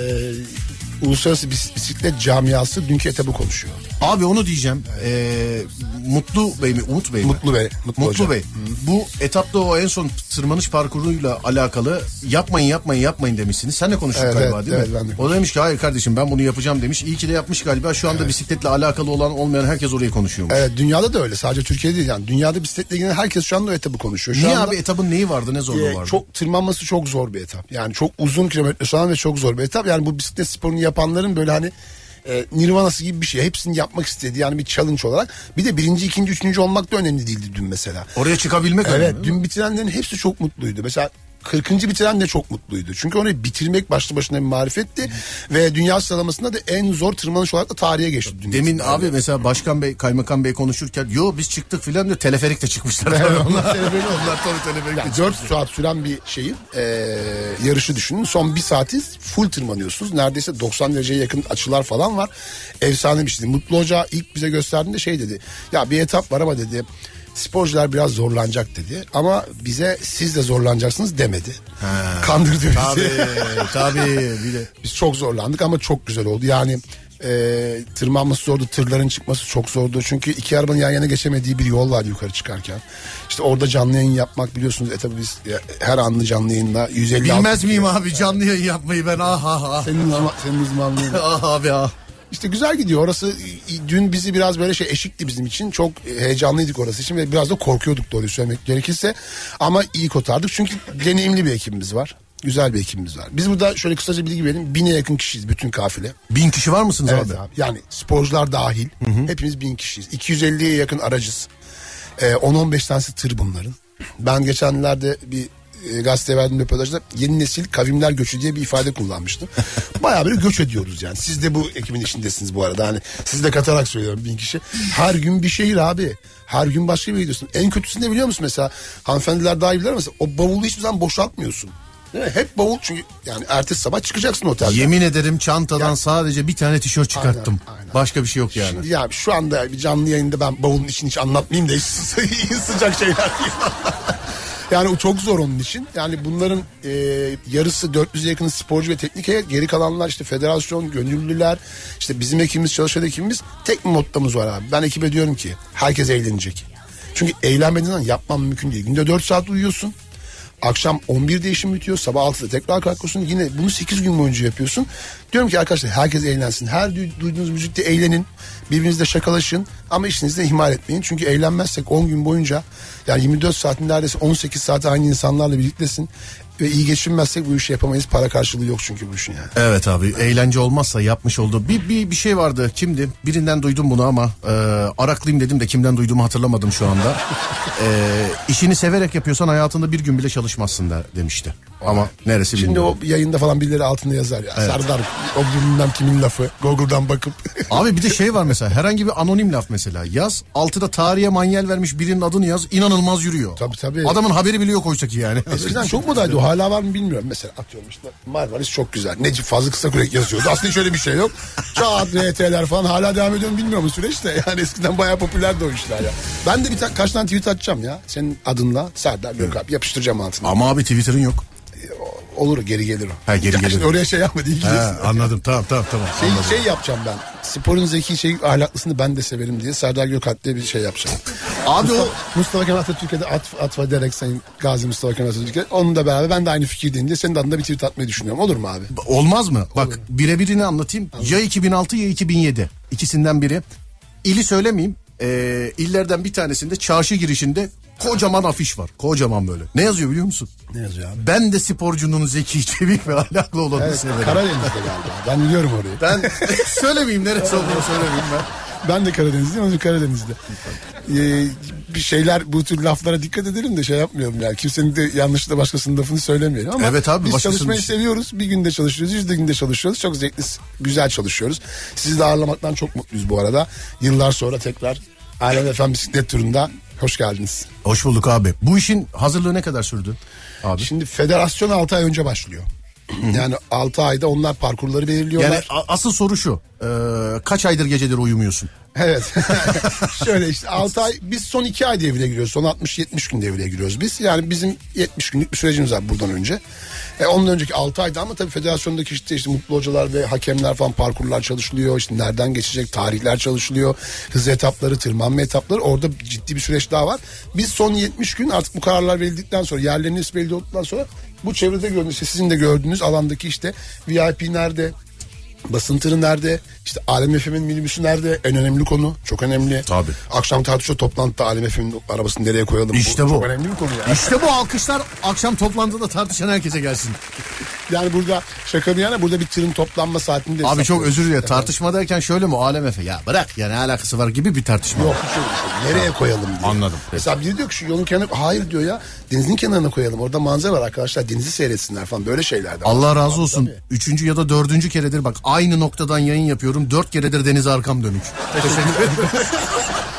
Uluslararası Bis- Bisiklet Camiası dünkü etabı konuşuyor. Abi onu diyeceğim. Ee, Mutlu Bey mi? Umut Bey mi? Mutlu Bey. Mutlu, Mutlu. Bey. Bu etapta o en son tırmanış parkuruyla alakalı yapmayın yapmayın yapmayın demişsiniz. Sen de konuştun Evet, galiba evet, değil evet, mi? de o demiş ki hayır kardeşim ben bunu yapacağım demiş. İyi ki de yapmış galiba. Şu anda bisikletle alakalı olan olmayan herkes orayı konuşuyormuş. Evet dünyada da öyle sadece Türkiye'de değil yani dünyada bisikletle ilgili herkes şu anda o etabı konuşuyor. Şu Niye anda, abi etabın neyi vardı ne zorluğu e, vardı? çok tırmanması çok zor bir etap. Yani çok uzun kilometre falan ve çok zor bir etap. Yani bu bisiklet sporunu yapanların böyle hani e, nirvanası gibi bir şey. Hepsini yapmak istedi yani bir challenge olarak. Bir de birinci, ikinci, üçüncü olmak da önemli değildi dün mesela. Oraya çıkabilmek Evet önemli, dün bitirenlerin hepsi çok mutluydu. Mesela 40. bitiren de çok mutluydu. Çünkü onu bitirmek başlı başına bir marifetti. Ve dünya sıralamasında da en zor tırmanış olarak da tarihe geçti. Dün Demin itibariyle. abi mesela başkan bey, kaymakam bey konuşurken yo biz çıktık filan diyor teleferikle çıkmışlar. Evet, onlar, teleferik- <laughs> onlar tabii teleferikle Yani çıkmışlar. 4 saat süren bir şeyi e, yarışı düşünün. Son bir saati full tırmanıyorsunuz. Neredeyse 90 dereceye yakın açılar falan var. Efsane bir şey. Mutlu Hoca ilk bize gösterdiğinde şey dedi. Ya bir etap var ama dedi sporcular biraz zorlanacak dedi. Ama bize siz de zorlanacaksınız demedi. Kandırdı bizi. Tabii tabii. Bir de <laughs> Biz çok zorlandık ama çok güzel oldu. Yani e, tırmanması zordu, tırların çıkması çok zordu. Çünkü iki arabanın yan yana geçemediği bir yol var yukarı çıkarken. İşte orada canlı yayın yapmak biliyorsunuz. E tabi biz e, her anlı canlı yayınla 150 bilmez miyim abi canlı yayın yapmayı ben ah ah ah. Senin, uzman, senin uzmanlığın. <laughs> Ah abi ah. İşte güzel gidiyor. Orası dün bizi biraz böyle şey eşikti bizim için. Çok heyecanlıydık orası için ve biraz da korkuyorduk doğruyu söylemek gerekirse. Ama iyi kotardık çünkü deneyimli bir ekibimiz var. Güzel bir ekibimiz var. Biz burada şöyle kısaca bilgi verelim. Bine yakın kişiyiz bütün kafile. Bin kişi var mısınız Evet abi? abi. Yani sporcular dahil. Hepimiz bin kişiyiz. 250'ye yakın aracız. Ee, 10-15 tanesi tır bunların. Ben geçenlerde bir e, gazeteye verdiğim röportajda yeni nesil kavimler göçü diye bir ifade kullanmıştım. Bayağı böyle göç ediyoruz yani. Siz de bu ekibin içindesiniz bu arada. Hani siz de katarak söylüyorum bin kişi. Her gün bir şehir abi. Her gün başka bir gidiyorsun. En kötüsü ne biliyor musun mesela? Hanımefendiler daha iyi bilir mesela. O bavulu hiçbir zaman boşaltmıyorsun. Değil mi? Hep bavul çünkü yani ertesi sabah çıkacaksın otelden. Yemin ederim çantadan Ya- sadece bir tane tişört çıkarttım. Aynen, aynen. Başka bir şey yok yani. Şimdi ya şu anda bir canlı yayında ben bavulun içini hiç anlatmayayım da hiç <laughs> sıcak şeyler değil. Yani o çok zor onun için. Yani bunların e, yarısı 400'e yakın sporcu ve teknik heyet. Geri kalanlar işte federasyon, gönüllüler, işte bizim ekibimiz, çalışan ekibimiz. Tek bir var abi. Ben ekibe diyorum ki herkes eğlenecek. Çünkü eğlenmediğinden yapmam mümkün değil. Günde 4 saat uyuyorsun. Akşam 11'de işin bitiyor. Sabah 6'da tekrar kalkıyorsun. Yine bunu 8 gün boyunca yapıyorsun. Diyorum ki arkadaşlar herkes eğlensin. Her duy- duyduğunuz müzikte eğlenin. Birbirinizle şakalaşın. Ama işinizi de ihmal etmeyin. Çünkü eğlenmezsek 10 gün boyunca yani 24 saatin neredeyse 18 saati aynı insanlarla birliktesin. Ve iyi geçinmezsek bu işi yapamayız. Para karşılığı yok çünkü bu işin yani. Evet abi eğlence olmazsa yapmış olduğu bir, bir, bir şey vardı kimdi birinden duydum bunu ama e, araklıyım dedim de kimden duyduğumu hatırlamadım şu anda. <laughs> e, işini severek yapıyorsan hayatında bir gün bile çalışmazsın da demişti. Ama neresi Şimdi bilmiyorum. o yayında falan birileri altında yazar ya. Serdar o bilmem kimin lafı. Google'dan bakıp. <laughs> Abi bir de şey var mesela herhangi bir anonim laf mesela yaz altıda tarihe manyel vermiş birinin adını yaz inanılmaz yürüyor. Tabii, tabii. Adamın haberi bile yok oysa ki yani. <laughs> Eskiden çok modaydı o hala var mı bilmiyorum. Mesela atıyorum işte Marmaris çok güzel. Necip Fazıl Kısakürek yazıyordu. Aslında şöyle bir şey yok. Çağat, <laughs> RT'ler falan hala devam ediyor mu bilmiyorum bu süreçte. Yani eskiden bayağı popülerdi o işler ya. Ben de bir ta- kaç tane tweet atacağım ya. Senin adınla Serdar Gökalp yapıştıracağım altına. Ama abi Twitter'ın yok. Olur geri gelir o. Ha, geri Ya gelir. şimdi Oraya şey yapma değil He, anladım tamam tamam tamam. Şey, anladım. şey yapacağım ben. Sporun zeki şey ahlaklısını ben de severim diye Serdar Gökalp diye bir şey yapacağım. <laughs> Abi o Mustafa, Kemal Atatürk'e de at, atfa derek Sayın Gazi Mustafa Kemal Atatürk'e. Onunla beraber ben de aynı fikirdeyim diye senin adına bir tweet atmayı düşünüyorum. Olur mu abi? olmaz mı? Bak birebirini anlatayım. Ya 2006 ya 2007. İkisinden biri. İli söylemeyeyim. Ee, illerden bir tanesinde çarşı girişinde kocaman afiş var. Kocaman böyle. Ne yazıyor biliyor musun? Ne yazıyor abi? Ben de sporcunun zeki, çevik ve ahlaklı <laughs> olanı Evet, severim. Karadeniz'de galiba. Ben biliyorum orayı. Ben <laughs> söylemeyeyim neresi olduğunu söylemeyeyim ben. Ben de Karadenizliyim, onun Karadeniz'de. Ee, bir şeyler bu tür laflara dikkat edelim de şey yapmıyorum yani. Kimsenin de yanlışlıkla başkasının lafını söylemeyelim ama Evet abi, biz başkasının çalışmayı işi. seviyoruz. Bir günde çalışıyoruz, yüzde günde çalışıyoruz. Çok zevkli, güzel çalışıyoruz. Sizi de ağırlamaktan çok mutluyuz bu arada. Yıllar sonra tekrar Alem Efendim bisiklet turunda hoş geldiniz. Hoş bulduk abi. Bu işin hazırlığı ne kadar sürdü? Abi. Şimdi federasyon 6 ay önce başlıyor. <clears throat> Yani 6 ayda onlar parkurları belirliyorlar. Yani asıl soru şu. Ee, kaç aydır geceleri uyumuyorsun? Evet. <laughs> <laughs> Şöyle işte 6 ay biz son 2 ay devreye giriyoruz. Son 60-70 gün devreye giriyoruz biz. Yani bizim 70 günlük bir sürecimiz var buradan önce. E, ondan önceki 6 ayda ama tabii federasyondaki işte, işte mutlu hocalar ve hakemler falan parkurlar çalışılıyor. İşte nereden geçecek tarihler çalışılıyor. Hız etapları, tırmanma etapları orada ciddi bir süreç daha var. Biz son 70 gün artık bu kararlar verildikten sonra yerlerin hepsi belli olduktan sonra bu çevrede gördüğünüz işte sizin de gördüğünüz alandaki işte VIP nerede, Basın tırı nerede? İşte Alem FM'in minibüsü nerede? En önemli konu. Çok önemli. Tabii. Akşam tartışıyor toplantıda Alem FM'in arabasını nereye koyalım? İşte bu. Çok önemli bir konu ya. İşte bu alkışlar akşam toplantıda tartışan herkese gelsin. <laughs> Yani burada şaka bir yana burada bir tırın toplanma saatinde. Abi çok özür dilerim. Tartışma derken şöyle mi? Alem Efe. Ya bırak ya ne alakası var gibi bir tartışma. Yok hiç öyle şey. Nereye koyalım diye. Anladım. Mesela biri diyor ki şu yolun kenarına hayır diyor ya denizin kenarına koyalım. Orada manzara var arkadaşlar denizi seyretsinler falan böyle şeyler de var. Allah razı olsun. Tabii. Üçüncü ya da dördüncü keredir bak aynı noktadan yayın yapıyorum. Dört keredir denize arkam dönük. Teşekkür ederim.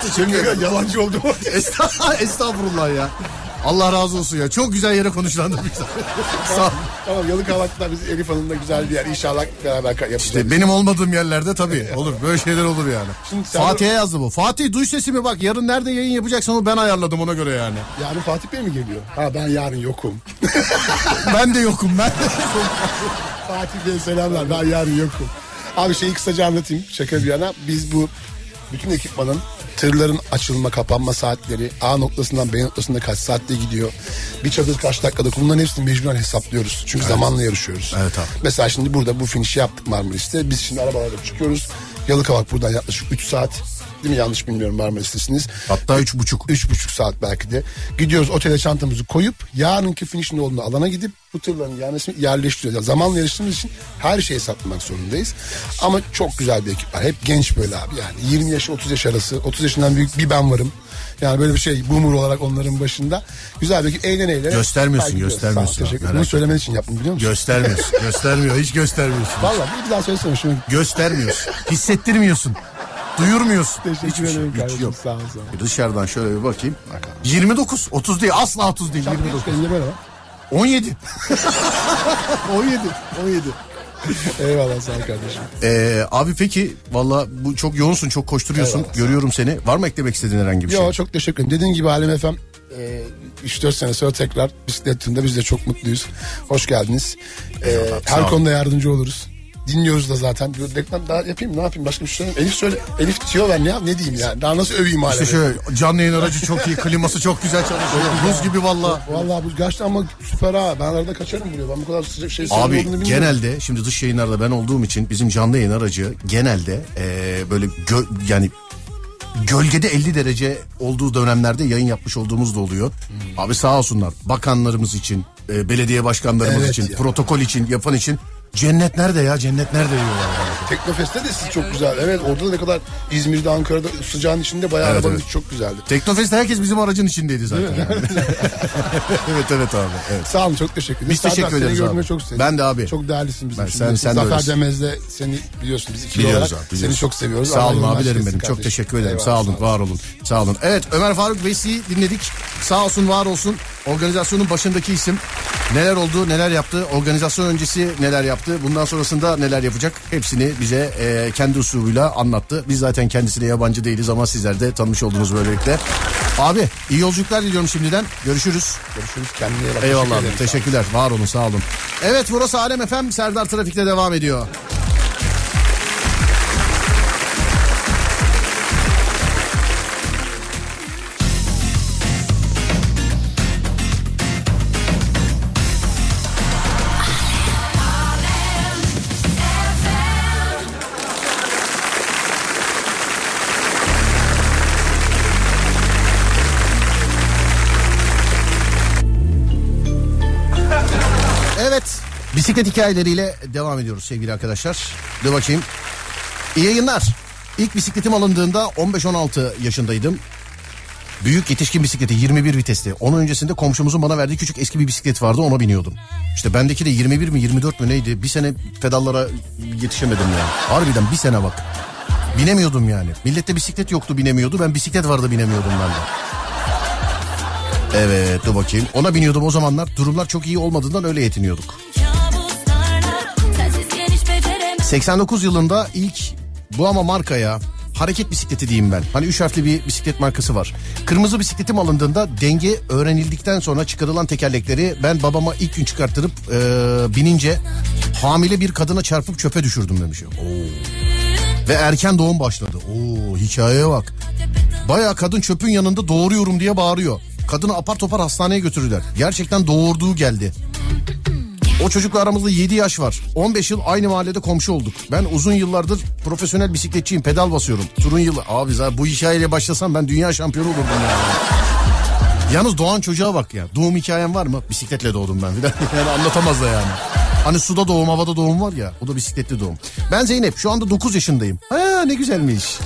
Teşekkür ederim. Yalancı oldu. Estağ- <laughs> Estağfurullah ya. Allah razı olsun ya. Çok güzel yere konuşlandın bize. Sağ ol. tamam Yalıkavak'ta biz Elif Hanım'la güzel bir yer. İnşallah beraber yapacağız. İşte benim olmadığım yerlerde tabii olur. Böyle şeyler olur yani. Şimdi sen- Fatih'e yazdı bu. Fatih duy sesimi bak yarın nerede yayın yapacaksan onu ben ayarladım ona göre yani. Yarın Fatih Bey mi geliyor? Ha ben yarın yokum. <laughs> ben de yokum ben. <laughs> Fatih Bey selamlar ben yarın yokum. Abi şeyi kısaca anlatayım şaka bir yana. Biz bu bütün ekipmanın tırların açılma kapanma saatleri A noktasından B noktasına kaç saatte gidiyor. Bir çadır kaç dakikada bunların hepsini mecburen hesaplıyoruz. Çünkü zamanla yarışıyoruz. Evet abi. Mesela şimdi burada bu finişi yaptık Marmaris'te. Biz şimdi arabalarla çıkıyoruz. Yalıkavak buradan yaklaşık 3 saat. Değil mi yanlış bilmiyorum Marmaris'tesiniz. Hatta üç buçuk. Üç buçuk saat belki de. Gidiyoruz otele çantamızı koyup yarınki finişin olduğu alana gidip bu tırların yerleşimi yerleştiriyoruz. Yani zamanla yarıştığımız için her şeyi hesaplamak zorundayız. Ama çok güzel bir ekip var. Hep genç böyle abi yani 20 yaş 30 yaş arası. 30 yaşından büyük bir ben varım. Yani böyle bir şey boomer olarak onların başında. Güzel bir ekip eğlene eğlene. Göstermiyorsun, göstermiyorsun Sağ ol, teşekkür ederim. Bunu söylemen için yaptım biliyor musun? Göstermiyorsun. <laughs> Göstermiyor. Hiç göstermiyorsun. Valla bir daha söylesene şunu. Göstermiyorsun. Hissettirmiyorsun. Duyurmuyorsun. Teşekkür şey, ederim kardeşim, yok. sağ ol, sağ ol. Bir dışarıdan şöyle bir bakayım. 29. 30 değil. Asla 30 değil. 29. Elinde böyle var. 17. 17. 17. Eyvallah sağ ol kardeşim. Ee, abi peki valla bu çok yoğunsun çok koşturuyorsun Eyvallah. Görüyorum seni Var mı eklemek istediğin herhangi bir şey Yo çok teşekkür ederim. Dediğin gibi Alem FM e, 3-4 sene sonra tekrar bisiklet turunda biz de çok mutluyuz. Hoş geldiniz. E, sağ her konuda yardımcı oluruz. Dinliyoruz da zaten. Reklam daha yapayım ne yapayım başka bir şey söyleyeyim. Elif söyle. Elif tiyo ver ne yap ne diyeyim yani. Daha nasıl öveyim Alem İşte şöyle canlı yayın aracı çok iyi kliması çok güzel çalışıyor Buz gibi valla Vallahi bu gerçekten ama süper ha. Ben arada kaçarım buraya. Ben bu kadar sıcak şey serin Abi olduğunu bilmiyorum. genelde şimdi dış yayınlarda ben olduğum için bizim canlı yayın aracı genelde eee, böyle gö- yani gölgede 50 derece olduğu dönemlerde yayın yapmış olduğumuz da oluyor. Hmm. Abi sağ olsunlar bakanlarımız için, e, belediye başkanlarımız Evet için, ya. protokol için, yapan için cennet nerede ya? Cennet nerede diyorlar. yani. Teknofest'te de siz çok güzel. Evet orada da ne kadar İzmir'de Ankara'da sıcağın içinde bayağı Evet, evet. çok güzeldi. Teknofest'te herkes bizim aracın içindeydi zaten. yani. <laughs> evet evet abi. Evet. Sağ olun çok teşekkür ederim. Biz teşekkür Serdar, ederiz Seni gördüğüme abi. çok sevindim. Ben de abi. Çok değerlisin bizim Ben- için. sen- sen de Zafer. Demez'de seni biliyorsun biz ikili Biliyoruz olarak abi, biliyoruz. seni çok seviyoruz. Sağ olun abilerim benim. etsin Çok kardeşim. teşekkür ederim. Eyvallah, Sağ olun, var olun. Sağ olun. Evet Ömer Faruk Vesi'yi dinledik. Sağ olsun, var olsun. organizasyonun başındaki isim. Neler oldu, neler yaptı, organizasyon öncesi neler yaptı, bundan sonrasında neler yapacak hepsini bize e, kendi usulüyle anlattı. Biz zaten kendisine yabancı değiliz ama sizler de tanımış oldunuz böylelikle. Abi iyi yolculuklar diliyorum şimdiden. Görüşürüz. Görüşürüz kendine iyi bak. Eyvallah Teşekkür ederim. Teşekkürler. Var olun sağ olun. Evet burası Alem FM. Serdar Trafik'te devam ediyor. Bisiklet hikayeleriyle devam ediyoruz sevgili arkadaşlar. Dur bakayım. İyi yayınlar. İlk bisikletim alındığında 15-16 yaşındaydım. Büyük yetişkin bisikleti 21 vitesli. Onun öncesinde komşumuzun bana verdiği küçük eski bir bisiklet vardı ona biniyordum. İşte bendeki de 21 mi 24 mü neydi? Bir sene pedallara yetişemedim ya. Harbiden bir sene bak. Binemiyordum yani. Millette bisiklet yoktu binemiyordu. Ben bisiklet vardı binemiyordum ben de. Evet dur bakayım. Ona biniyordum o zamanlar. Durumlar çok iyi olmadığından öyle yetiniyorduk. 89 yılında ilk bu ama markaya hareket bisikleti diyeyim ben. Hani üç harfli bir bisiklet markası var. Kırmızı bisikletim alındığında denge öğrenildikten sonra çıkarılan tekerlekleri ben babama ilk gün çıkarttırıp e, binince hamile bir kadına çarpıp çöpe düşürdüm demiş. Oo. Ve erken doğum başladı. Oo hikayeye bak. Baya kadın çöpün yanında doğuruyorum diye bağırıyor. Kadını apar topar hastaneye götürdüler. Gerçekten doğurduğu geldi. O çocukla aramızda 7 yaş var. 15 yıl aynı mahallede komşu olduk. Ben uzun yıllardır profesyonel bisikletçiyim. Pedal basıyorum. Turun yılı. Abi zaten bu hikayeyle başlasam ben dünya şampiyonu olurdum ya. Yalnız doğan çocuğa bak ya. Doğum hikayem var mı? Bisikletle doğdum ben. <laughs> yani anlatamaz da yani. Hani suda doğum, havada doğum var ya. O da bisikletli doğum. Ben Zeynep. Şu anda 9 yaşındayım. Ha ne güzelmiş.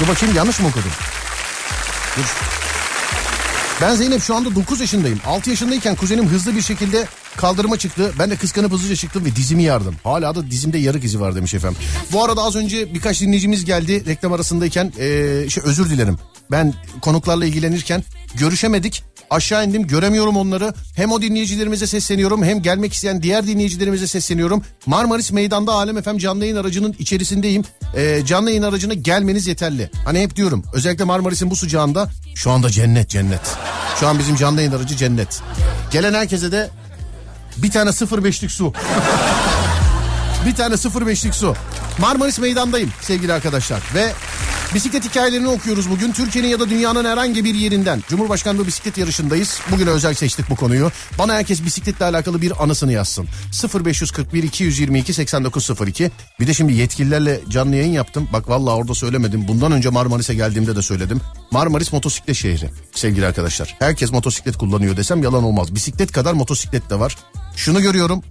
Dur bakayım yanlış mı okudum? Dur. Ben Zeynep şu anda 9 yaşındayım. 6 yaşındayken kuzenim hızlı bir şekilde kaldırıma çıktı. Ben de kıskanıp hızlıca çıktım ve dizimi yardım. Hala da dizimde yarık izi var demiş efendim. Bu arada az önce birkaç dinleyicimiz geldi reklam arasındayken. Ee, şey, özür dilerim. Ben konuklarla ilgilenirken görüşemedik. Aşağı indim göremiyorum onları. Hem o dinleyicilerimize sesleniyorum hem gelmek isteyen diğer dinleyicilerimize sesleniyorum. Marmaris Meydan'da Alem FM canlı yayın aracının içerisindeyim. Ee, canlı yayın aracına gelmeniz yeterli. Hani hep diyorum özellikle Marmaris'in bu sıcağında şu anda cennet cennet. Şu an bizim canlı yayın aracı cennet. Gelen herkese de bir tane 05'lik su. <laughs> bir tane 05'lik su. Marmaris Meydan'dayım sevgili arkadaşlar. Ve bisiklet hikayelerini okuyoruz bugün. Türkiye'nin ya da dünyanın herhangi bir yerinden. Cumhurbaşkanlığı bisiklet yarışındayız. Bugün özel seçtik bu konuyu. Bana herkes bisikletle alakalı bir anısını yazsın. 0541 222 8902. Bir de şimdi yetkililerle canlı yayın yaptım. Bak vallahi orada söylemedim. Bundan önce Marmaris'e geldiğimde de söyledim. Marmaris motosiklet şehri sevgili arkadaşlar. Herkes motosiklet kullanıyor desem yalan olmaz. Bisiklet kadar motosiklet de var. Şunu görüyorum.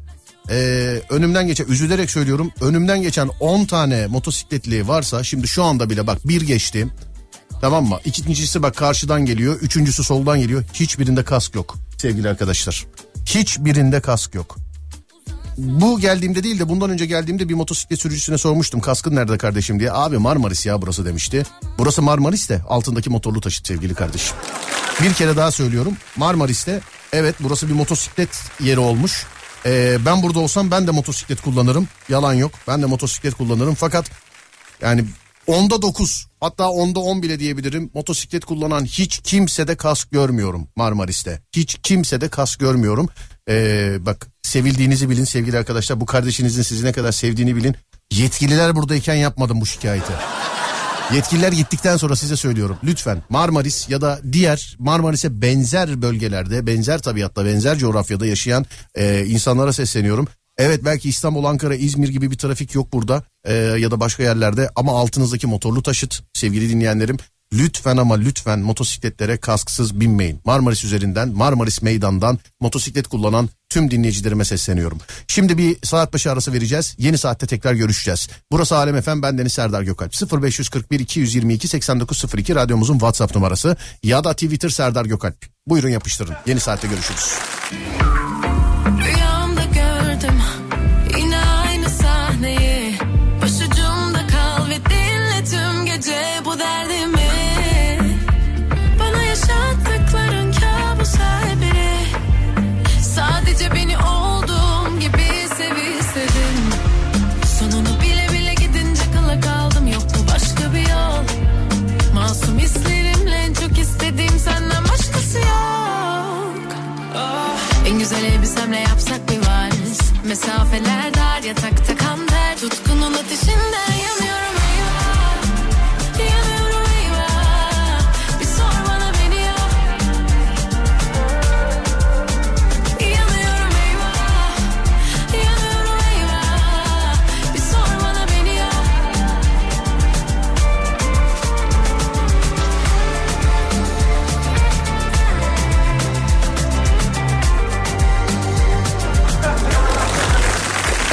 Ee, önümden geçen üzülerek söylüyorum önümden geçen 10 tane motosikletli varsa şimdi şu anda bile bak bir geçti tamam mı ikincisi bak karşıdan geliyor üçüncüsü soldan geliyor hiçbirinde kask yok sevgili arkadaşlar hiçbirinde kask yok bu geldiğimde değil de bundan önce geldiğimde bir motosiklet sürücüsüne sormuştum kaskın nerede kardeşim diye. Abi Marmaris ya burası demişti. Burası Marmaris de altındaki motorlu taşıt sevgili kardeşim. Bir kere daha söylüyorum Marmaris'te evet burası bir motosiklet yeri olmuş. Ee, ben burada olsam ben de motosiklet kullanırım. Yalan yok ben de motosiklet kullanırım fakat yani onda 9 hatta onda 10 bile diyebilirim. Motosiklet kullanan hiç kimsede kask görmüyorum Marmaris'te. Hiç kimsede kask görmüyorum. Ee, bak sevildiğinizi bilin sevgili arkadaşlar. Bu kardeşinizin sizi ne kadar sevdiğini bilin. Yetkililer buradayken yapmadım bu şikayeti. Yetkililer gittikten sonra size söylüyorum. Lütfen Marmaris ya da diğer Marmaris'e benzer bölgelerde, benzer tabiatta, benzer coğrafyada yaşayan e, insanlara sesleniyorum. Evet belki İstanbul, Ankara, İzmir gibi bir trafik yok burada e, ya da başka yerlerde ama altınızdaki motorlu taşıt sevgili dinleyenlerim lütfen ama lütfen motosikletlere kasksız binmeyin. Marmaris üzerinden, Marmaris meydandan motosiklet kullanan tüm dinleyicilerime sesleniyorum. Şimdi bir saat başı arası vereceğiz. Yeni saatte tekrar görüşeceğiz. Burası Alem FM ben Deniz Serdar Gökalp. 0541 222 8902 radyomuzun WhatsApp numarası ya da Twitter Serdar Gökalp. Buyurun yapıştırın. Yeni saatte görüşürüz. Mesafeler dar yatakta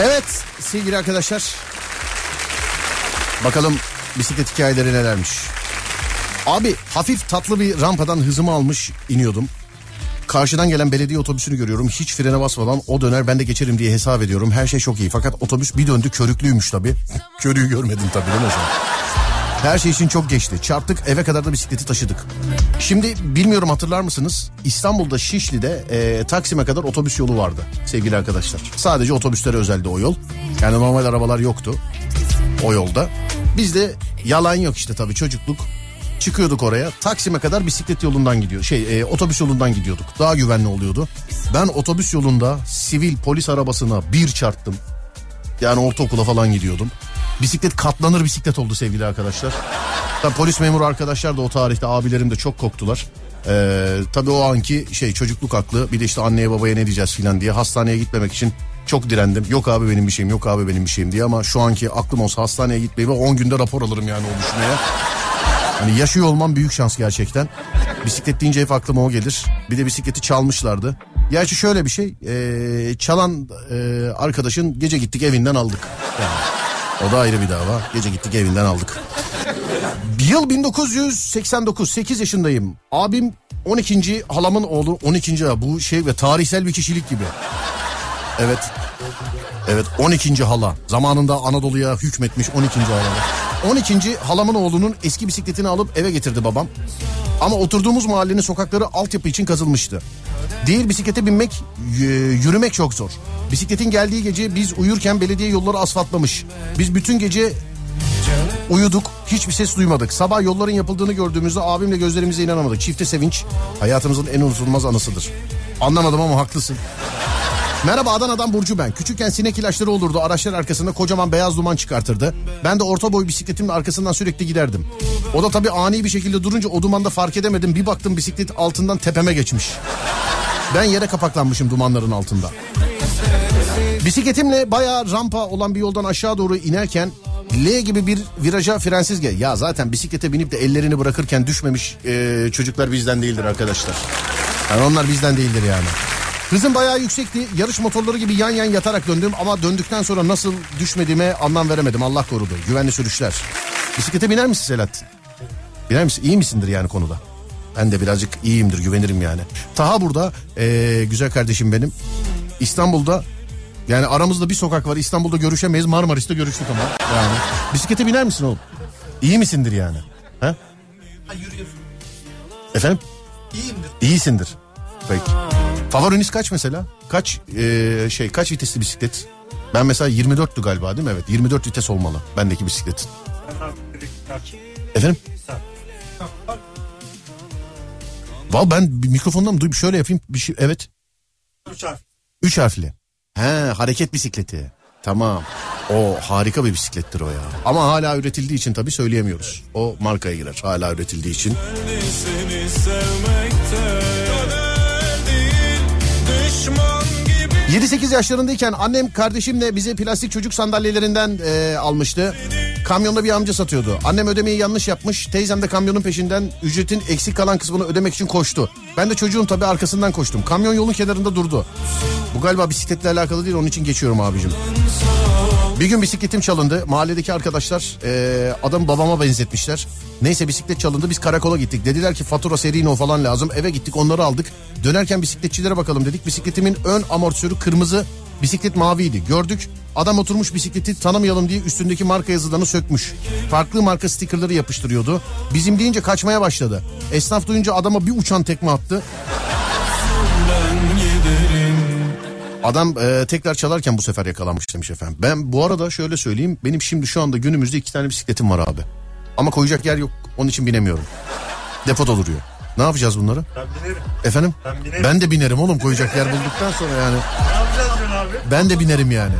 Evet sevgili arkadaşlar. Bakalım bisiklet hikayeleri nelermiş. Abi hafif tatlı bir rampadan hızımı almış iniyordum. Karşıdan gelen belediye otobüsünü görüyorum. Hiç frene basmadan o döner ben de geçerim diye hesap ediyorum. Her şey çok iyi fakat otobüs bir döndü körüklüymüş tabii. <laughs> Körüğü görmedim tabii değil mi? Her şey için çok geçti. Çarptık eve kadar da bisikleti taşıdık. Şimdi bilmiyorum hatırlar mısınız? İstanbul'da Şişli'de e, Taksim'e kadar otobüs yolu vardı sevgili arkadaşlar. Sadece otobüslere özeldi o yol. Yani normal arabalar yoktu o yolda. Biz de yalan yok işte tabii çocukluk. Çıkıyorduk oraya Taksim'e kadar bisiklet yolundan gidiyor. Şey e, otobüs yolundan gidiyorduk. Daha güvenli oluyordu. Ben otobüs yolunda sivil polis arabasına bir çarptım. Yani ortaokula falan gidiyordum. Bisiklet katlanır bisiklet oldu sevgili arkadaşlar. Tabii polis memuru arkadaşlar da o tarihte abilerim de çok korktular. Ee, tabii o anki şey çocukluk aklı bir de işte anneye babaya ne diyeceğiz filan diye hastaneye gitmemek için çok direndim. Yok abi benim bir şeyim yok abi benim bir şeyim diye ama şu anki aklım olsa hastaneye gitmeyi ve 10 günde rapor alırım yani o düşmeye. Hani yaşıyor olmam büyük şans gerçekten. Bisiklet deyince hep aklıma o gelir. Bir de bisikleti çalmışlardı. Gerçi şöyle bir şey. e, çalan e, arkadaşın gece gittik evinden aldık. Yani, o da ayrı bir dava. Gece gittik evinden aldık. Yıl 1989 8 yaşındayım. Abim 12. halamın oğlu 12. ha, bu şey ve tarihsel bir kişilik gibi. Evet. Evet 12. hala. Zamanında Anadolu'ya hükmetmiş 12. hala. 12. halamın oğlunun eski bisikletini alıp eve getirdi babam. Ama oturduğumuz mahallenin sokakları altyapı için kazılmıştı. Değil bisiklete binmek, y- yürümek çok zor. Bisikletin geldiği gece biz uyurken belediye yolları asfaltlamış. Biz bütün gece uyuduk, hiçbir ses duymadık. Sabah yolların yapıldığını gördüğümüzde abimle gözlerimize inanamadık. Çifte sevinç hayatımızın en unutulmaz anısıdır. Anlamadım ama haklısın. Merhaba Adana'dan Burcu ben. Küçükken sinek ilaçları olurdu. Araçlar arkasında kocaman beyaz duman çıkartırdı. Ben de orta boy bisikletimle arkasından sürekli giderdim. O da tabii ani bir şekilde durunca o dumanda fark edemedim. Bir baktım bisiklet altından tepeme geçmiş. Ben yere kapaklanmışım dumanların altında. Bisikletimle bayağı rampa olan bir yoldan aşağı doğru inerken L gibi bir viraja frensiz gel. Ya zaten bisiklete binip de ellerini bırakırken düşmemiş e, çocuklar bizden değildir arkadaşlar. Yani onlar bizden değildir yani. Hızım bayağı yüksekti. Yarış motorları gibi yan yan yatarak döndüm ama döndükten sonra nasıl düşmediğime anlam veremedim. Allah korudu. Güvenli sürüşler. Bisiklete biner misin Selahattin? Biner misin? İyi misindir yani konuda? Ben de birazcık iyiyimdir, güvenirim yani. Taha burada, ee, güzel kardeşim benim. İstanbul'da yani aramızda bir sokak var. İstanbul'da görüşemeyiz. Marmaris'te görüştük ama. Yani. Bisiklete biner misin oğlum? İyi misindir yani? Ha? Efendim? İyiyimdir. İyisindir. Peki. Favoriniz kaç mesela? Kaç ee, şey kaç vitesli bisiklet? Ben mesela 24'tü galiba değil mi? Evet 24 vites olmalı bendeki bisikletin. Efendim? Val ben bir mikrofondan mı duyayım şöyle yapayım bir şey evet. Üç harfli. Üç harfli. He hareket bisikleti. Tamam. O harika bir bisiklettir o ya. Ama hala üretildiği için tabii söyleyemiyoruz. O markaya girer hala üretildiği için. Seni sevmekte 7-8 yaşlarındayken annem kardeşimle bize plastik çocuk sandalyelerinden e, almıştı. Kamyonda bir amca satıyordu. Annem ödemeyi yanlış yapmış. Teyzem de kamyonun peşinden ücretin eksik kalan kısmını ödemek için koştu. Ben de çocuğun tabii arkasından koştum. Kamyon yolun kenarında durdu. Bu galiba bisikletle alakalı değil onun için geçiyorum abicim. Bir gün bisikletim çalındı. Mahalledeki arkadaşlar e, adamı babama benzetmişler. Neyse bisiklet çalındı biz karakola gittik. Dediler ki fatura serino falan lazım. Eve gittik onları aldık. Dönerken bisikletçilere bakalım dedik. Bisikletimin ön amortisörü kırmızı. Bisiklet maviydi. Gördük. Adam oturmuş bisikleti tanımayalım diye üstündeki marka yazılarını sökmüş. Farklı marka stikerleri yapıştırıyordu. Bizim deyince kaçmaya başladı. Esnaf duyunca adama bir uçan tekme attı. Adam e, tekrar çalarken bu sefer yakalanmış demiş efendim. Ben bu arada şöyle söyleyeyim. Benim şimdi şu anda günümüzde iki tane bisikletim var abi. Ama koyacak yer yok. Onun için binemiyorum. Depoda duruyor. Ne yapacağız bunları? Ben binerim. Efendim? Ben binerim. Ben de binerim oğlum koyacak yer bulduktan sonra yani. Ne yapacağız diyorsun abi? Ben de binerim yani.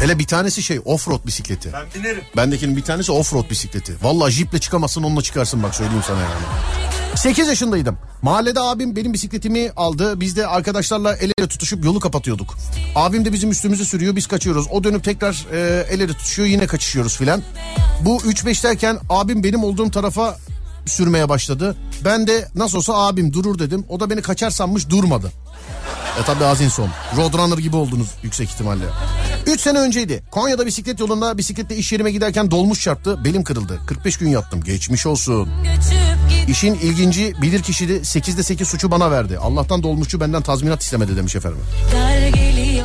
Hele bir tanesi şey offroad bisikleti. Ben binerim. Bendekinin bir tanesi offroad bisikleti. Vallahi jiple çıkamazsın onunla çıkarsın bak söyleyeyim sana yani. 8 yaşındaydım. Mahallede abim benim bisikletimi aldı. Biz de arkadaşlarla el ele tutuşup yolu kapatıyorduk. Abim de bizim üstümüzü sürüyor biz kaçıyoruz. O dönüp tekrar e, el ele tutuşuyor yine kaçışıyoruz filan. Bu 3-5 derken abim benim olduğum tarafa sürmeye başladı. Ben de nasıl olsa abim durur dedim. O da beni kaçar sanmış durmadı. E tabi Azinson. Roadrunner gibi oldunuz yüksek ihtimalle. 3 sene önceydi. Konya'da bisiklet yolunda bisikletle iş yerime giderken dolmuş çarptı. Belim kırıldı. 45 gün yattım. Geçmiş olsun. İşin ilginci bilir kişiydi. 8'de 8 suçu bana verdi. Allah'tan dolmuşçu benden tazminat istemedi demiş efendim.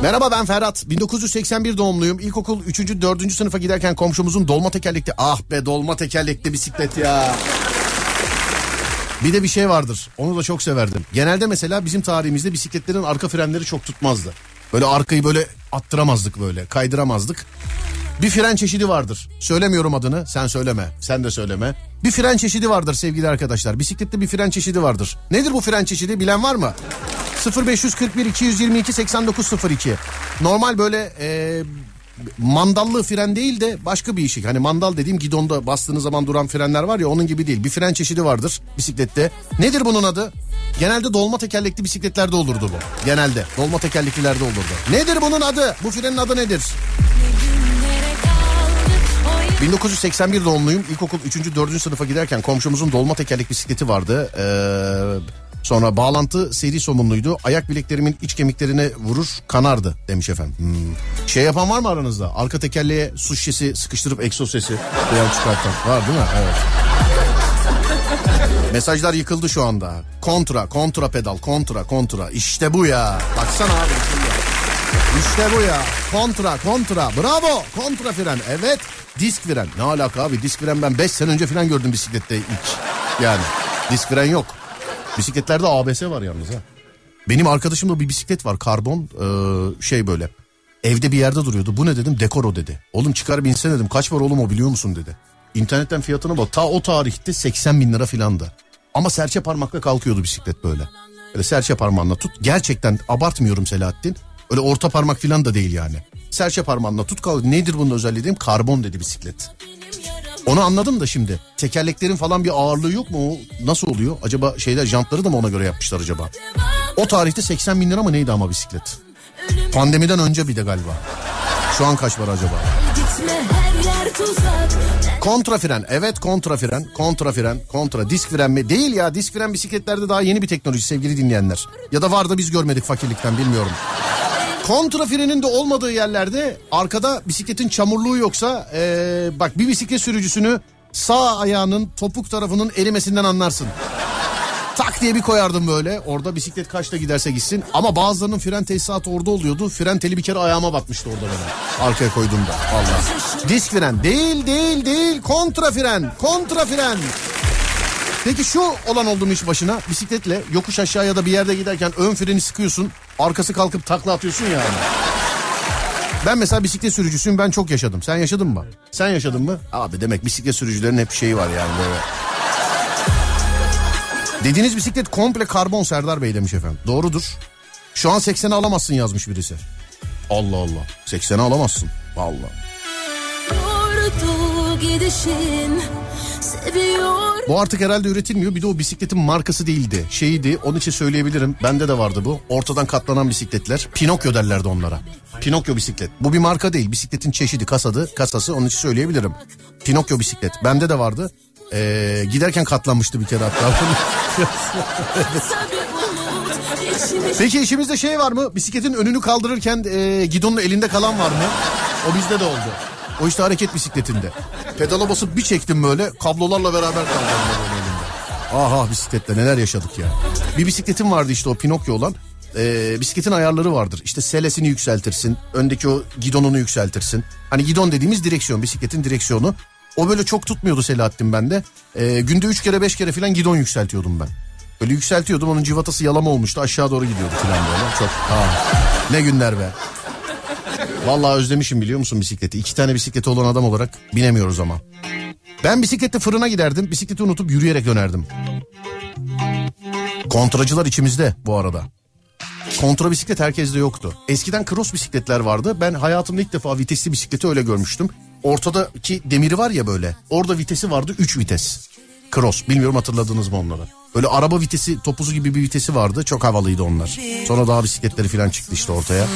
Merhaba ben Ferhat. 1981 doğumluyum. İlkokul 3. 4. sınıfa giderken komşumuzun dolma tekerlekli. Ah be dolma tekerlekli bisiklet ya. Bir de bir şey vardır. Onu da çok severdim. Genelde mesela bizim tarihimizde bisikletlerin arka frenleri çok tutmazdı. Böyle arkayı böyle attıramazdık böyle. Kaydıramazdık. Bir fren çeşidi vardır. Söylemiyorum adını. Sen söyleme. Sen de söyleme. Bir fren çeşidi vardır sevgili arkadaşlar. Bisiklette bir fren çeşidi vardır. Nedir bu fren çeşidi bilen var mı? 0541 222 8902. Normal böyle e, mandallı fren değil de başka bir işi. Hani mandal dediğim gidonda bastığınız zaman duran frenler var ya onun gibi değil. Bir fren çeşidi vardır bisiklette. Nedir bunun adı? Genelde dolma tekerlekli bisikletlerde olurdu bu. Genelde dolma tekerleklilerde olurdu. Nedir bunun adı? Bu frenin adı nedir? 1981 doğumluyum. İlkokul 3. 4. sınıfa giderken komşumuzun dolma tekerlek bisikleti vardı. Ee, sonra bağlantı seri somunluydu. Ayak bileklerimin iç kemiklerine vurur kanardı demiş efendim. Hmm. Şey yapan var mı aranızda? Arka tekerleğe su şişesi sıkıştırıp egzoz sesi duyan çıkartan. Var değil mi? Evet. Mesajlar yıkıldı şu anda. Kontra, kontra pedal, kontra, kontra. İşte bu ya. Baksana abi. İşte bu ya. Kontra, kontra. Bravo. Kontra fren. Evet. Disk fren. Ne alaka abi? Disk fren ben 5 sene önce falan gördüm bisiklette ilk. Yani disk fren yok. Bisikletlerde ABS var yalnız ha. Benim arkadaşımda bir bisiklet var karbon ee, şey böyle. Evde bir yerde duruyordu. Bu ne dedim? Dekoro dedi. Oğlum çıkar binsen dedim. Kaç var oğlum o biliyor musun dedi. İnternetten fiyatına bak. Ta o tarihte 80 bin lira filandı. Ama serçe parmakla kalkıyordu bisiklet böyle. Böyle serçe parmağınla tut. Gerçekten abartmıyorum Selahattin. Öyle orta parmak filan da değil yani. Serçe parmağınla tut kal. Nedir bunun özelliği dedim. Karbon dedi bisiklet. Onu anladım da şimdi. Tekerleklerin falan bir ağırlığı yok mu? O nasıl oluyor? Acaba şeyler jantları da mı ona göre yapmışlar acaba? O tarihte 80 bin lira mı neydi ama bisiklet? Pandemiden önce bir de galiba. Şu an kaç var acaba? Kontra fren. Evet kontra fren. Kontra fren. Kontra. Disk fren mi? Değil ya. Disk fren bisikletlerde daha yeni bir teknoloji sevgili dinleyenler. Ya da var da biz görmedik fakirlikten bilmiyorum. Kontra frenin de olmadığı yerlerde arkada bisikletin çamurluğu yoksa ee, bak bir bisiklet sürücüsünü sağ ayağının topuk tarafının erimesinden anlarsın. Tak diye bir koyardım böyle. Orada bisiklet kaçta giderse gitsin. Ama bazılarının fren tesisatı orada oluyordu. Fren teli bir kere ayağıma batmıştı orada benim. Arkaya koyduğumda. Vallahi. Disk fren. Değil değil değil. Kontra fren. Kontra fren. Peki şu olan oldu mu hiç başına? Bisikletle yokuş aşağı ya da bir yerde giderken ön freni sıkıyorsun. Arkası kalkıp takla atıyorsun yani. Ben mesela bisiklet sürücüsüyüm ben çok yaşadım. Sen yaşadın mı? Sen yaşadın mı? Abi demek bisiklet sürücülerin hep şeyi var yani böyle. Dediğiniz bisiklet komple karbon Serdar Bey demiş efendim. Doğrudur. Şu an 80'i alamazsın yazmış birisi. Allah Allah. 80'i alamazsın. Vallahi. Yordu gidişin Bu artık herhalde üretilmiyor. Bir de o bisikletin markası değildi. Şeydi onun için söyleyebilirim. Bende de vardı bu. Ortadan katlanan bisikletler. Pinokyo derlerdi onlara. Pinokyo bisiklet. Bu bir marka değil. Bisikletin çeşidi kasadı, kasası onun için söyleyebilirim. Pinokyo bisiklet. Bende de vardı. Ee, giderken katlanmıştı bir kere hatta. <laughs> Peki işimizde şey var mı? Bisikletin önünü kaldırırken e, gidonun elinde kalan var mı? O bizde de oldu. O işte hareket bisikletinde. Pedala basıp bir çektim böyle kablolarla beraber kaldım böyle. Aha bisikletle neler yaşadık ya. Bir bisikletim vardı işte o Pinokyo olan. Ee, bisikletin ayarları vardır. İşte selesini yükseltirsin. Öndeki o gidonunu yükseltirsin. Hani gidon dediğimiz direksiyon bisikletin direksiyonu. O böyle çok tutmuyordu Selahattin bende. Ee, günde üç kere beş kere falan gidon yükseltiyordum ben. Böyle yükseltiyordum onun civatası yalama olmuştu aşağı doğru gidiyordu falan böyle. Çok ah, ne günler be. Vallahi özlemişim biliyor musun bisikleti. İki tane bisikleti olan adam olarak binemiyoruz ama. Ben bisiklette fırına giderdim. Bisikleti unutup yürüyerek dönerdim. Kontracılar içimizde bu arada. Kontra bisiklet herkeste yoktu. Eskiden cross bisikletler vardı. Ben hayatımda ilk defa vitesli bisikleti öyle görmüştüm. Ortadaki demiri var ya böyle. Orada vitesi vardı 3 vites. Cross. Bilmiyorum hatırladınız mı onları? Böyle araba vitesi topuzu gibi bir vitesi vardı. Çok havalıydı onlar. Sonra daha bisikletleri falan çıktı işte ortaya.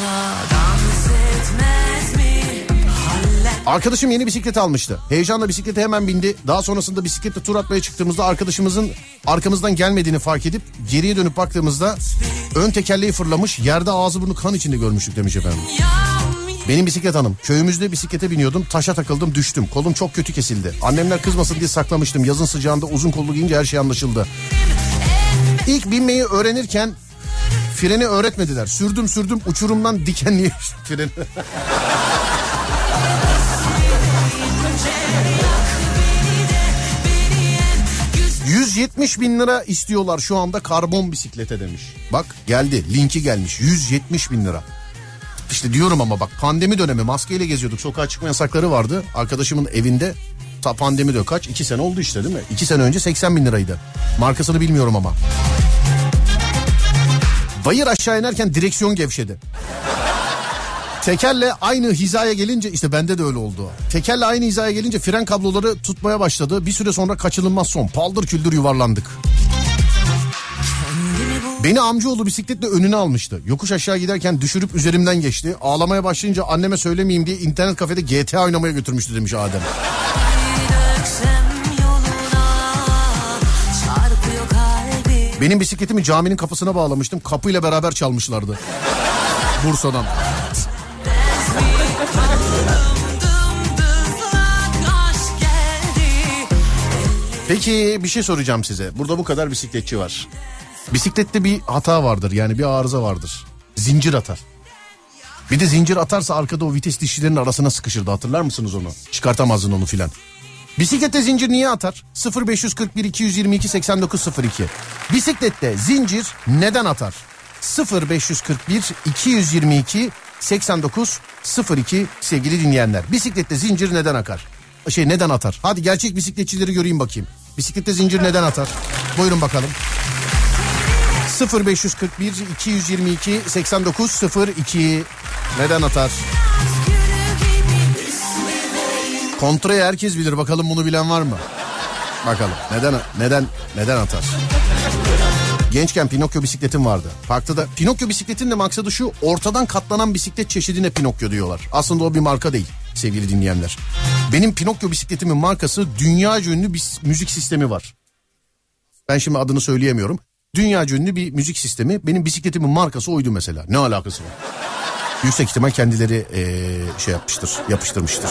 Arkadaşım yeni bisiklet almıştı. Heyecanla bisiklete hemen bindi. Daha sonrasında bisikletle tur atmaya çıktığımızda arkadaşımızın arkamızdan gelmediğini fark edip geriye dönüp baktığımızda ön tekerleği fırlamış yerde ağzı burnu kan içinde görmüştük demiş efendim. Benim bisiklet hanım. Köyümüzde bisiklete biniyordum. Taşa takıldım düştüm. Kolum çok kötü kesildi. Annemler kızmasın diye saklamıştım. Yazın sıcağında uzun kollu giyince her şey anlaşıldı. İlk binmeyi öğrenirken freni öğretmediler. Sürdüm sürdüm uçurumdan dikenliye <laughs> freni. 170 bin lira istiyorlar şu anda karbon bisiklete demiş. Bak geldi linki gelmiş 170 bin lira. İşte diyorum ama bak pandemi dönemi maskeyle geziyorduk sokağa çıkma yasakları vardı. Arkadaşımın evinde ta pandemi de kaç? 2 sene oldu işte değil mi? 2 sene önce 80 bin liraydı. Markasını bilmiyorum ama. Bayır aşağı inerken direksiyon gevşedi. Tekerle aynı hizaya gelince işte bende de öyle oldu. Tekerle aynı hizaya gelince fren kabloları tutmaya başladı. Bir süre sonra kaçınılmaz son. Paldır küldür yuvarlandık. Beni amcaoğlu bisikletle önüne almıştı. Yokuş aşağı giderken düşürüp üzerimden geçti. Ağlamaya başlayınca anneme söylemeyeyim diye internet kafede GTA oynamaya götürmüştü demiş Adem. Benim bisikletimi caminin kapısına bağlamıştım. Kapıyla beraber çalmışlardı. Bursa'dan. Peki bir şey soracağım size. Burada bu kadar bisikletçi var. Bisiklette bir hata vardır yani bir arıza vardır. Zincir atar. Bir de zincir atarsa arkada o vites dişlilerinin arasına sıkışırdı hatırlar mısınız onu? Çıkartamazdın onu filan. Bisiklette zincir niye atar? 0541 222 8902. Bisiklette zincir neden atar? 0541 222 8902 sevgili dinleyenler. Bisiklette zincir neden akar? Şey neden atar? Hadi gerçek bisikletçileri göreyim bakayım. Bisiklette zincir neden atar? Buyurun bakalım. 0541 222 8902 neden atar? Kontrayı herkes bilir. Bakalım bunu bilen var mı? Bakalım. Neden neden neden atar? Gençken Pinokyo bisikletim vardı. Parkta da Pinokyo bisikletin de maksadı şu ortadan katlanan bisiklet çeşidine Pinokyo diyorlar. Aslında o bir marka değil sevgili dinleyenler. Benim Pinokyo bisikletimin markası dünya ünlü bir müzik sistemi var. Ben şimdi adını söyleyemiyorum. Dünya ünlü bir müzik sistemi. Benim bisikletimin markası oydu mesela. Ne alakası var? Yüksek ihtimal kendileri ee, şey yapmıştır, yapıştırmıştır.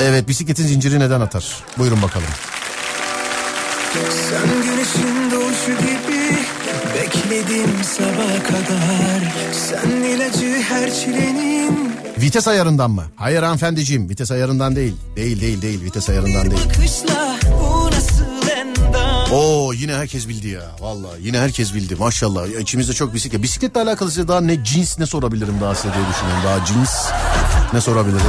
Evet bisikletin zinciri neden atar? Buyurun bakalım. Sen güneşin doğuşu gibi bekledim sabaha kadar. Sen ilacı her çilenin Vites ayarından mı? Hayır hanımefendiciğim vites ayarından değil. Değil değil değil vites ayarından değil. Oo yine herkes bildi ya. Vallahi yine herkes bildi maşallah. Ya İçimizde çok bisiklet. Bisikletle alakalı size daha ne cins ne sorabilirim daha size diye düşünüyorum. Daha cins ne sorabilirim?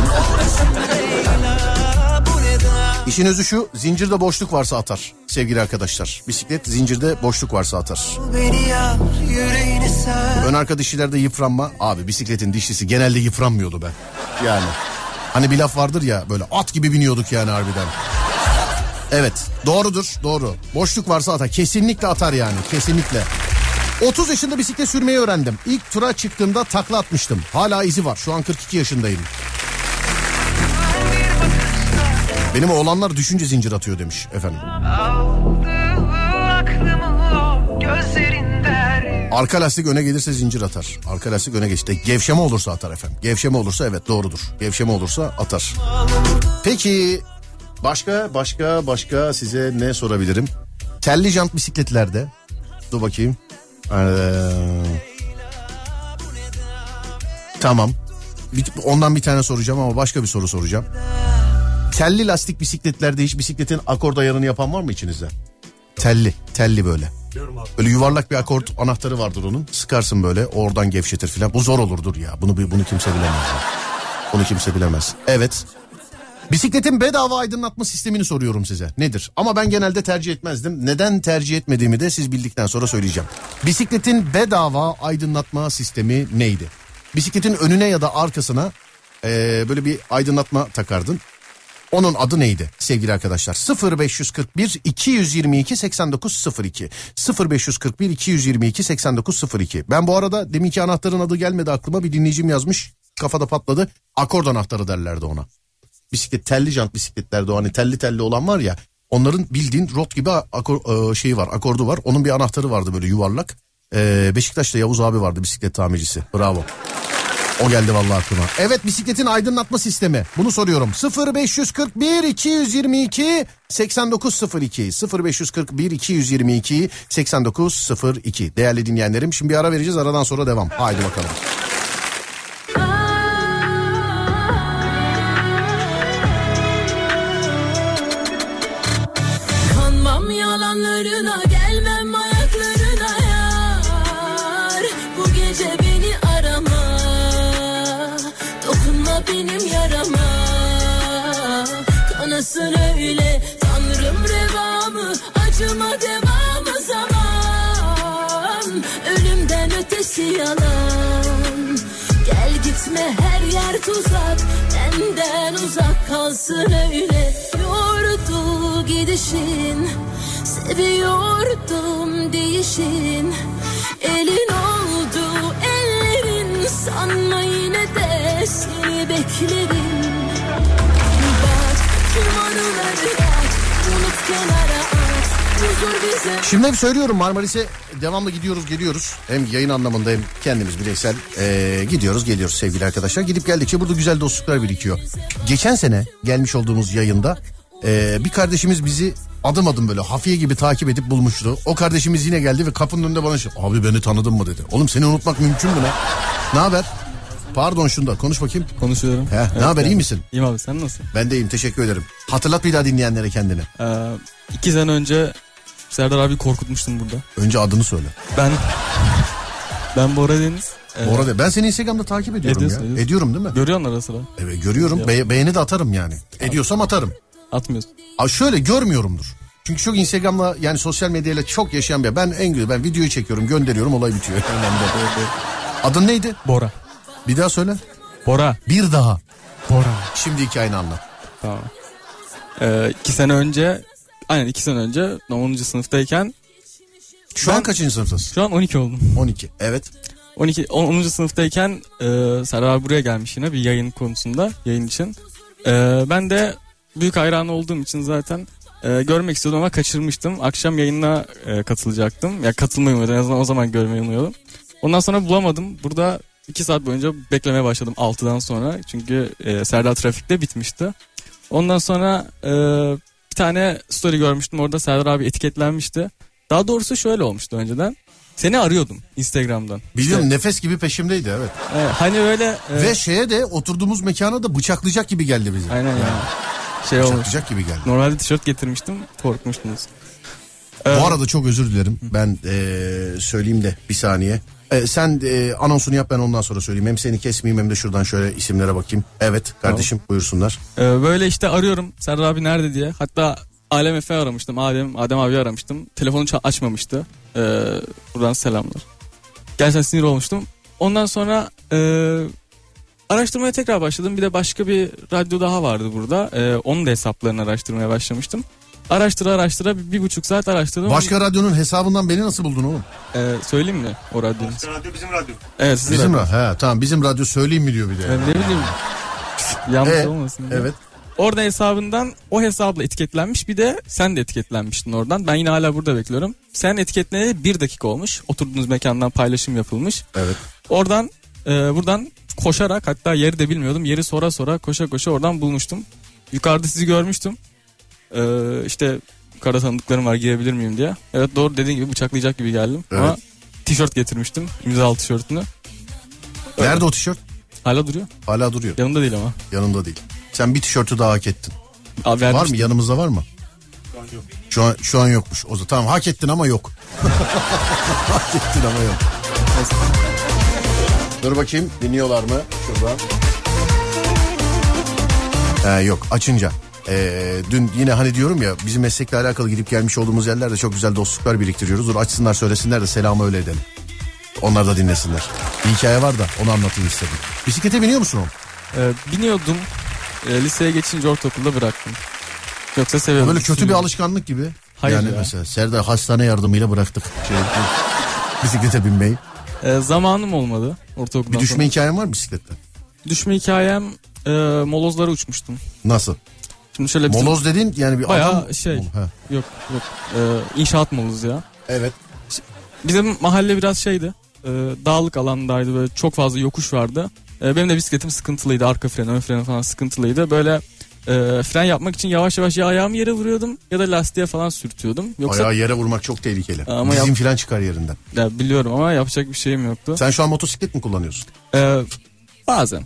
İşin özü şu zincirde boşluk varsa atar sevgili arkadaşlar. Bisiklet zincirde boşluk varsa atar. Ön arka dişlilerde yıpranma. Abi bisikletin dişlisi genelde yıpranmıyordu be. Yani. Hani bir laf vardır ya böyle at gibi biniyorduk yani harbiden. Evet doğrudur doğru. Boşluk varsa atar. Kesinlikle atar yani kesinlikle. 30 yaşında bisiklet sürmeyi öğrendim. İlk tura çıktığımda takla atmıştım. Hala izi var. Şu an 42 yaşındayım. Benim oğlanlar düşünce zincir atıyor demiş efendim. Arka lastik öne gelirse zincir atar. Arka lastik öne geçti. Gevşeme olursa atar efendim. Gevşeme olursa evet doğrudur. Gevşeme olursa atar. Peki başka başka başka size ne sorabilirim? Telli jant bisikletlerde. Dur bakayım. Ee, tamam. Bir- ondan bir tane soracağım ama başka bir soru soracağım. Telli lastik bisikletlerde hiç bisikletin akord ayarını yapan var mı içinizde? Telli, telli böyle. Böyle yuvarlak bir akort anahtarı vardır onun. Sıkarsın böyle oradan gevşetir filan. Bu zor olurdur ya. Bunu bunu kimse bilemez. ya. Bunu kimse bilemez. Evet. Bisikletin bedava aydınlatma sistemini soruyorum size. Nedir? Ama ben genelde tercih etmezdim. Neden tercih etmediğimi de siz bildikten sonra söyleyeceğim. Bisikletin bedava aydınlatma sistemi neydi? Bisikletin önüne ya da arkasına eee, böyle bir aydınlatma takardın. Onun adı neydi sevgili arkadaşlar? 0541 222 8902 0541 222 8902 Ben bu arada deminki anahtarın adı gelmedi aklıma bir dinleyicim yazmış kafada patladı. Akord anahtarı derlerdi ona. Bisiklet telli jant bisikletlerde o hani telli telli olan var ya onların bildiğin rot gibi akor, e, şeyi var akordu var. Onun bir anahtarı vardı böyle yuvarlak. E, Beşiktaş'ta Yavuz abi vardı bisiklet tamircisi bravo. O geldi vallahi aklıma. Evet bisikletin aydınlatma sistemi. Bunu soruyorum. 0541 222 8902 0541 222 8902 Değerli dinleyenlerim şimdi bir ara vereceğiz aradan sonra devam. Haydi bakalım. Kanasın öyle? Tanrım revamı Acıma devamı zaman. Ölümden ötesi yalan. Gel gitme her yer tuzak. Benden uzak kalsın öyle. Yordu gidişin Seviyordum değişin. Elin oldu ellerin Sanma yine de seni beklerim Şimdi hep söylüyorum Marmaris'e devamlı gidiyoruz geliyoruz. Hem yayın anlamında hem kendimiz bireysel eee, gidiyoruz geliyoruz sevgili arkadaşlar. Gidip geldikçe burada güzel dostluklar birikiyor. Geçen sene gelmiş olduğumuz yayında eee, bir kardeşimiz bizi adım adım böyle hafiye gibi takip edip bulmuştu. O kardeşimiz yine geldi ve kapının önünde bana şey abi beni tanıdın mı dedi. Oğlum seni unutmak mümkün mü lan? Ne haber? Pardon şunda konuş bakayım. Konuşuyorum. He, ne haber iyi misin? İyiyim abi sen nasılsın? Ben de iyiyim teşekkür ederim. Hatırlat bir daha dinleyenlere kendini. Ee, iki sene önce Serdar abi korkutmuştum burada. Önce adını söyle. Ben ben Bora Deniz. Ee, Bu arada ben seni Instagram'da takip ediyorum Ediyorsun, ya. ediyorsun. Ediyorum değil mi? Görüyorsun ara sıra. Evet görüyorum. Be- beğeni de atarım yani. Ediyorsam atarım. Atmıyorsun. Aa, şöyle görmüyorumdur. Çünkü çok Instagram'la yani sosyal medyayla çok yaşayan bir ben en güzel ben videoyu çekiyorum gönderiyorum olay bitiyor. <laughs> Önemli. Adın neydi? Bora. Bir daha söyle. Bora. Bir daha. Bora. Şimdi hikayeni anlat. Tamam. Ee, iki sene önce aynen iki sene önce 10. sınıftayken Şu an Ben- kaçıncı sınıftasın? şu an 12 oldum. 12. Evet. 12 10. sınıftayken e, Serdar buraya gelmiş yine bir yayın konusunda yayın için. E, ben de büyük hayran olduğum için zaten e, görmek istiyordum ama kaçırmıştım. Akşam yayına e, katılacaktım. Ya katılmayı umuyordum en azından o zaman görmeyi umuyordum. Ondan sonra bulamadım. Burada 2 saat boyunca beklemeye başladım 6'dan sonra. Çünkü e, Serdar Trafik'te bitmişti. Ondan sonra e, bir tane story görmüştüm. Orada Serdar abi etiketlenmişti. Daha doğrusu şöyle olmuştu önceden. Seni arıyordum Instagram'dan. Biliyorum nefes gibi peşimdeydi evet. Evet, hani öyle e, Ve şeye de oturduğumuz mekana da bıçaklayacak gibi geldi bize. aynen yani. Şey olmuş. Bıçaklayacak gibi geldi. Normalde tişört getirmiştim. Korkmuştunuz. Ee, Bu arada çok özür dilerim. Ben eee, söyleyeyim de bir saniye. E, sen eee, anonsunu yap ben ondan sonra söyleyeyim. Hem seni kesmeyeyim hem de şuradan şöyle isimlere bakayım. Evet kardeşim buyursunlar. e, böyle işte arıyorum Serdar abi nerede diye. Hatta Alem Efe aramıştım. Adem Adem abi aramıştım. Telefonu açmamıştı. Ee, buradan selamlar. Gerçekten sinir olmuştum. Ondan sonra e, araştırmaya tekrar başladım. Bir de başka bir radyo daha vardı burada. E, onun da hesaplarını araştırmaya başlamıştım. Araştıra araştıra bir, bir buçuk saat araştırdım. Başka radyonun hesabından beni nasıl buldun oğlum? E, söyleyeyim mi o radyonun? radyo bizim radyo. Evet sizin Bizim radyo. radyo. He tamam bizim radyo söyleyeyim mi diyor bir de. Ben ne bileyim. <laughs> Yanlış E, olmasın. diye. Evet. Orada hesabından o hesapla etiketlenmiş bir de sen de etiketlenmiştin oradan. Ben yine hala burada bekliyorum. Sen etiketleneli bir dakika olmuş. Oturduğunuz mekandan paylaşım yapılmış. Evet. Oradan e, buradan koşarak hatta yeri de bilmiyordum. Yeri sora sora koşa koşa oradan bulmuştum. Yukarıda sizi görmüştüm. E, işte yukarıda tanıdıklarım var girebilir miyim diye. Evet doğru dediğin gibi bıçaklayacak gibi geldim. Evet. Ama tişört getirmiştim. İmzalı tişörtünü. Nerede o tişört? Hala duruyor. Hala duruyor. Yanımda değil ama. Yanında değil. Sen bir tişörtü daha hak ettin. Abi Var mı? Yanımızda var mı? Şu an şu an yokmuş. O zaman tamam hak ettin ama yok. <laughs> hak ettin ama yok. Dur bakayım dinliyorlar mı? Şuradan. Ha, yok açınca. Ee, dün yine hani diyorum ya bizim meslekle alakalı gidip gelmiş olduğumuz yerlerde çok güzel dostluklar biriktiriyoruz. Dur açsınlar söylesinler de selamı öyle edelim. Onlar da dinlesinler. Bir hikaye var da onu anlatayım istedim. Bisiklete biniyor musun oğlum? Ee, biniyordum. Ee, liseye geçince ortaokulda bıraktım. Yoksa seviyordum. Böyle kötü bir alışkanlık gibi. Hayır yani ya. mesela Serdar hastane yardımıyla bıraktık. Şey, bisiklete binmeyi. Ee, zamanım olmadı ortaokuldan Bir düşme sonra. hikayen var mı bisiklette? Düşme hikayem e, molozlara uçmuştum. Nasıl? Şimdi şöyle bizim... Moloz dediğin yani bir Bayağı adam... şey. Ha, Yok yok. Ee, inşaat molozu ya. Evet. Bizim mahalle biraz şeydi. E, dağlık alandaydı böyle çok fazla yokuş vardı. E, benim de bisikletim sıkıntılıydı. Arka freni, ön freni falan sıkıntılıydı. Böyle e, fren yapmak için yavaş yavaş ya ayağımı yere vuruyordum ya da lastiğe falan sürtüyordum. Yoksa Ayağı yere vurmak çok tehlikeli. Ama Dizin yap- filan çıkar yerinden. ya biliyorum ama yapacak bir şeyim yoktu. Sen şu an motosiklet mi kullanıyorsun? E, bazen.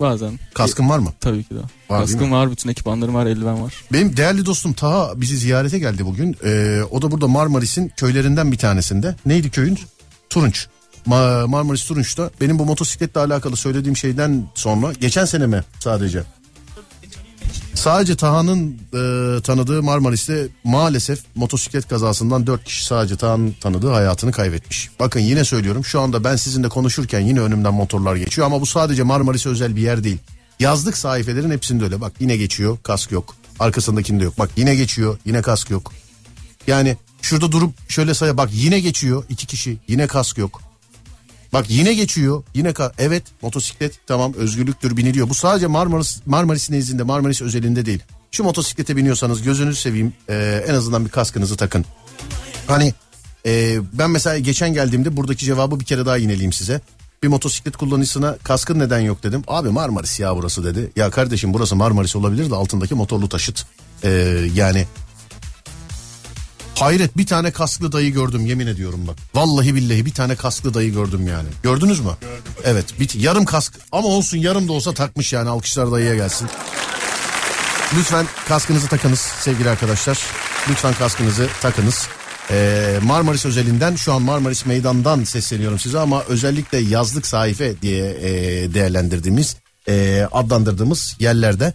Bazen. Kaskın var mı? Tabii ki de. Var Kaskım var, bütün ekipmanlarım var, eldiven var. Benim değerli dostum Taha bizi ziyarete geldi bugün. Ee, o da burada Marmaris'in köylerinden bir tanesinde. Neydi köyün? Turunç. Ma- Marmaris Turunç'ta. Benim bu motosikletle alakalı söylediğim şeyden sonra geçen sene mi sadece? Sadece Taha'nın e, tanıdığı Marmaris'te maalesef motosiklet kazasından 4 kişi sadece Taha'nın tanıdığı hayatını kaybetmiş. Bakın yine söylüyorum şu anda ben sizinle konuşurken yine önümden motorlar geçiyor ama bu sadece Marmaris'e özel bir yer değil. Yazlık sayfelerin hepsinde öyle bak yine geçiyor kask yok arkasındakinde yok bak yine geçiyor yine kask yok. Yani şurada durup şöyle saya bak yine geçiyor iki kişi yine kask yok. Bak yine geçiyor. Yine ka- evet motosiklet tamam özgürlüktür biniliyor. Bu sadece Marmaris Marmaris nezdinde Marmaris özelinde değil. Şu motosiklete biniyorsanız gözünüzü seveyim e, en azından bir kaskınızı takın. Hani e, ben mesela geçen geldiğimde buradaki cevabı bir kere daha yineleyeyim size. Bir motosiklet kullanıcısına kaskın neden yok dedim. Abi Marmaris ya burası dedi. Ya kardeşim burası Marmaris olabilir de altındaki motorlu taşıt. E, yani Hayret bir tane kasklı dayı gördüm yemin ediyorum bak. Vallahi billahi bir tane kasklı dayı gördüm yani. Gördünüz mü? Evet bir, yarım kask ama olsun yarım da olsa takmış yani alkışlar dayıya gelsin. Lütfen kaskınızı takınız sevgili arkadaşlar. Lütfen kaskınızı takınız. Ee, Marmaris özelinden şu an Marmaris meydandan sesleniyorum size ama özellikle yazlık sayfe diye e, değerlendirdiğimiz e, adlandırdığımız yerlerde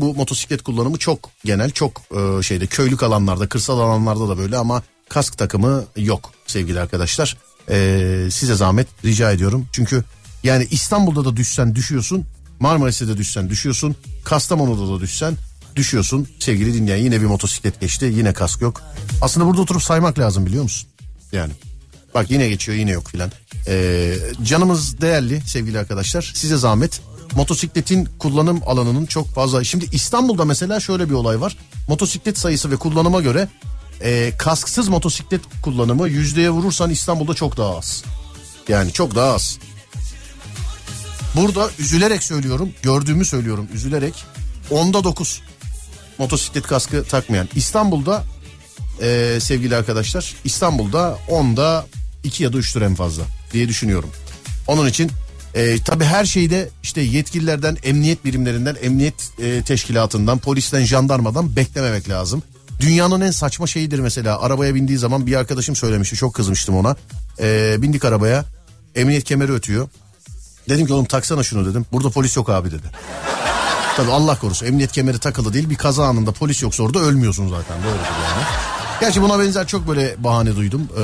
bu motosiklet kullanımı çok genel çok e, şeyde köylük alanlarda kırsal alanlarda da böyle ama kask takımı yok sevgili arkadaşlar. E, size zahmet rica ediyorum çünkü yani İstanbul'da da düşsen düşüyorsun Marmaris'te de düşsen düşüyorsun Kastamonu'da da düşsen düşüyorsun sevgili dinleyen yine bir motosiklet geçti yine kask yok. Aslında burada oturup saymak lazım biliyor musun? Yani bak yine geçiyor yine yok filan. Ee, canımız değerli sevgili arkadaşlar size zahmet motosikletin kullanım alanının çok fazla. Şimdi İstanbul'da mesela şöyle bir olay var. Motosiklet sayısı ve kullanıma göre e, kasksız motosiklet kullanımı yüzdeye vurursan İstanbul'da çok daha az. Yani çok daha az. Burada üzülerek söylüyorum, gördüğümü söylüyorum üzülerek. Onda 9 motosiklet kaskı takmayan. İstanbul'da e, sevgili arkadaşlar İstanbul'da onda 2 ya da 3'tür en fazla diye düşünüyorum. Onun için e, tabii her şeyde işte yetkililerden, emniyet birimlerinden, emniyet e, teşkilatından, polisten, jandarmadan beklememek lazım. Dünyanın en saçma şeyidir mesela arabaya bindiği zaman bir arkadaşım söylemişti çok kızmıştım ona. E, bindik arabaya emniyet kemeri ötüyor. Dedim ki oğlum taksana şunu dedim. Burada polis yok abi dedi. <laughs> Tabii Allah korusun emniyet kemeri takılı değil bir kaza anında polis yoksa orada ölmüyorsun zaten doğrudur yani. Gerçi buna benzer çok böyle bahane duydum. Ee,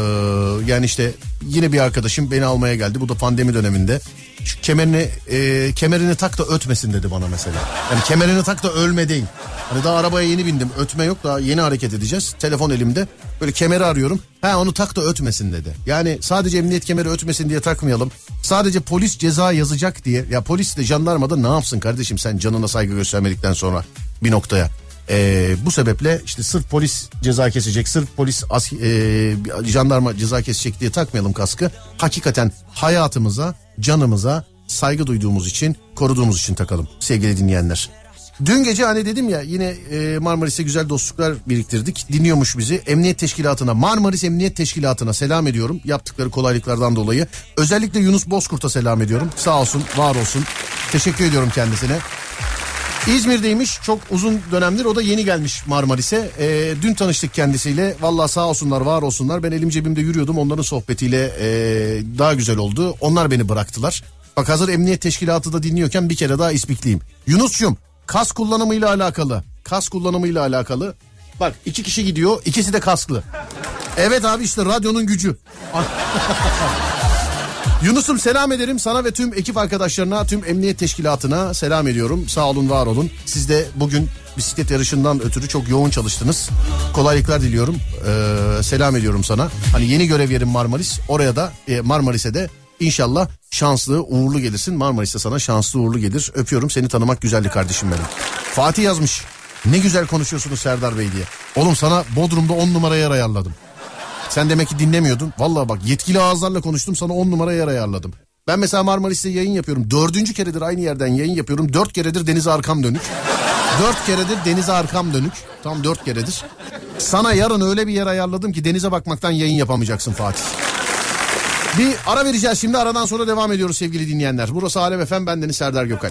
yani işte yine bir arkadaşım beni almaya geldi. Bu da pandemi döneminde. Şu kemerini e, kemerini tak da ötmesin dedi bana mesela. Yani kemerini tak da ölme değil. Hani daha arabaya yeni bindim. Ötme yok daha yeni hareket edeceğiz. Telefon elimde. Böyle kemeri arıyorum. Ha onu tak da ötmesin dedi. Yani sadece emniyet kemeri ötmesin diye takmayalım. Sadece polis ceza yazacak diye. Ya polis de jandarma da ne yapsın kardeşim sen canına saygı göstermedikten sonra bir noktaya. Ee, bu sebeple işte sırf polis ceza kesecek, sırf polis as, e, jandarma ceza kesecek diye takmayalım kaskı. Hakikaten hayatımıza, canımıza saygı duyduğumuz için, koruduğumuz için takalım sevgili dinleyenler. Dün gece hani dedim ya yine e, Marmaris'e güzel dostluklar biriktirdik. Dinliyormuş bizi. Emniyet Teşkilatı'na, Marmaris Emniyet Teşkilatı'na selam ediyorum. Yaptıkları kolaylıklardan dolayı. Özellikle Yunus Bozkurt'a selam ediyorum. Sağ olsun, var olsun. Teşekkür ediyorum kendisine. İzmir'deymiş çok uzun dönemdir o da yeni gelmiş Marmaris'e. Ee, dün tanıştık kendisiyle vallahi sağ olsunlar var olsunlar ben elim cebimde yürüyordum onların sohbetiyle e, daha güzel oldu. Onlar beni bıraktılar. Bak hazır emniyet teşkilatı da dinliyorken bir kere daha ispikliyim. Yunus'cum kas kullanımıyla alakalı. Kas kullanımıyla alakalı. Bak iki kişi gidiyor ikisi de kasklı. Evet abi işte radyonun gücü. <laughs> Yunus'um selam ederim sana ve tüm ekip arkadaşlarına, tüm emniyet teşkilatına selam ediyorum. Sağ olun, var olun. Siz de bugün bisiklet yarışından ötürü çok yoğun çalıştınız. Kolaylıklar diliyorum. Ee, selam ediyorum sana. Hani yeni görev yerim Marmaris. Oraya da e, Marmaris'e de inşallah şanslı, uğurlu gelirsin. Marmaris'te sana şanslı, uğurlu gelir. Öpüyorum. Seni tanımak güzeldi kardeşim benim. Fatih yazmış. Ne güzel konuşuyorsunuz Serdar Bey diye. Oğlum sana Bodrum'da 10 numara yer ayarladım. Sen demek ki dinlemiyordun. Vallahi bak yetkili ağızlarla konuştum sana on numara yer ayarladım. Ben mesela Marmaris'te yayın yapıyorum. Dördüncü keredir aynı yerden yayın yapıyorum. Dört keredir denize arkam dönük. Dört keredir denize arkam dönük. Tam dört keredir. Sana yarın öyle bir yer ayarladım ki denize bakmaktan yayın yapamayacaksın Fatih. Bir ara vereceğiz şimdi aradan sonra devam ediyoruz sevgili dinleyenler. Burası Alem Efem bendeniz Serdar Gökal.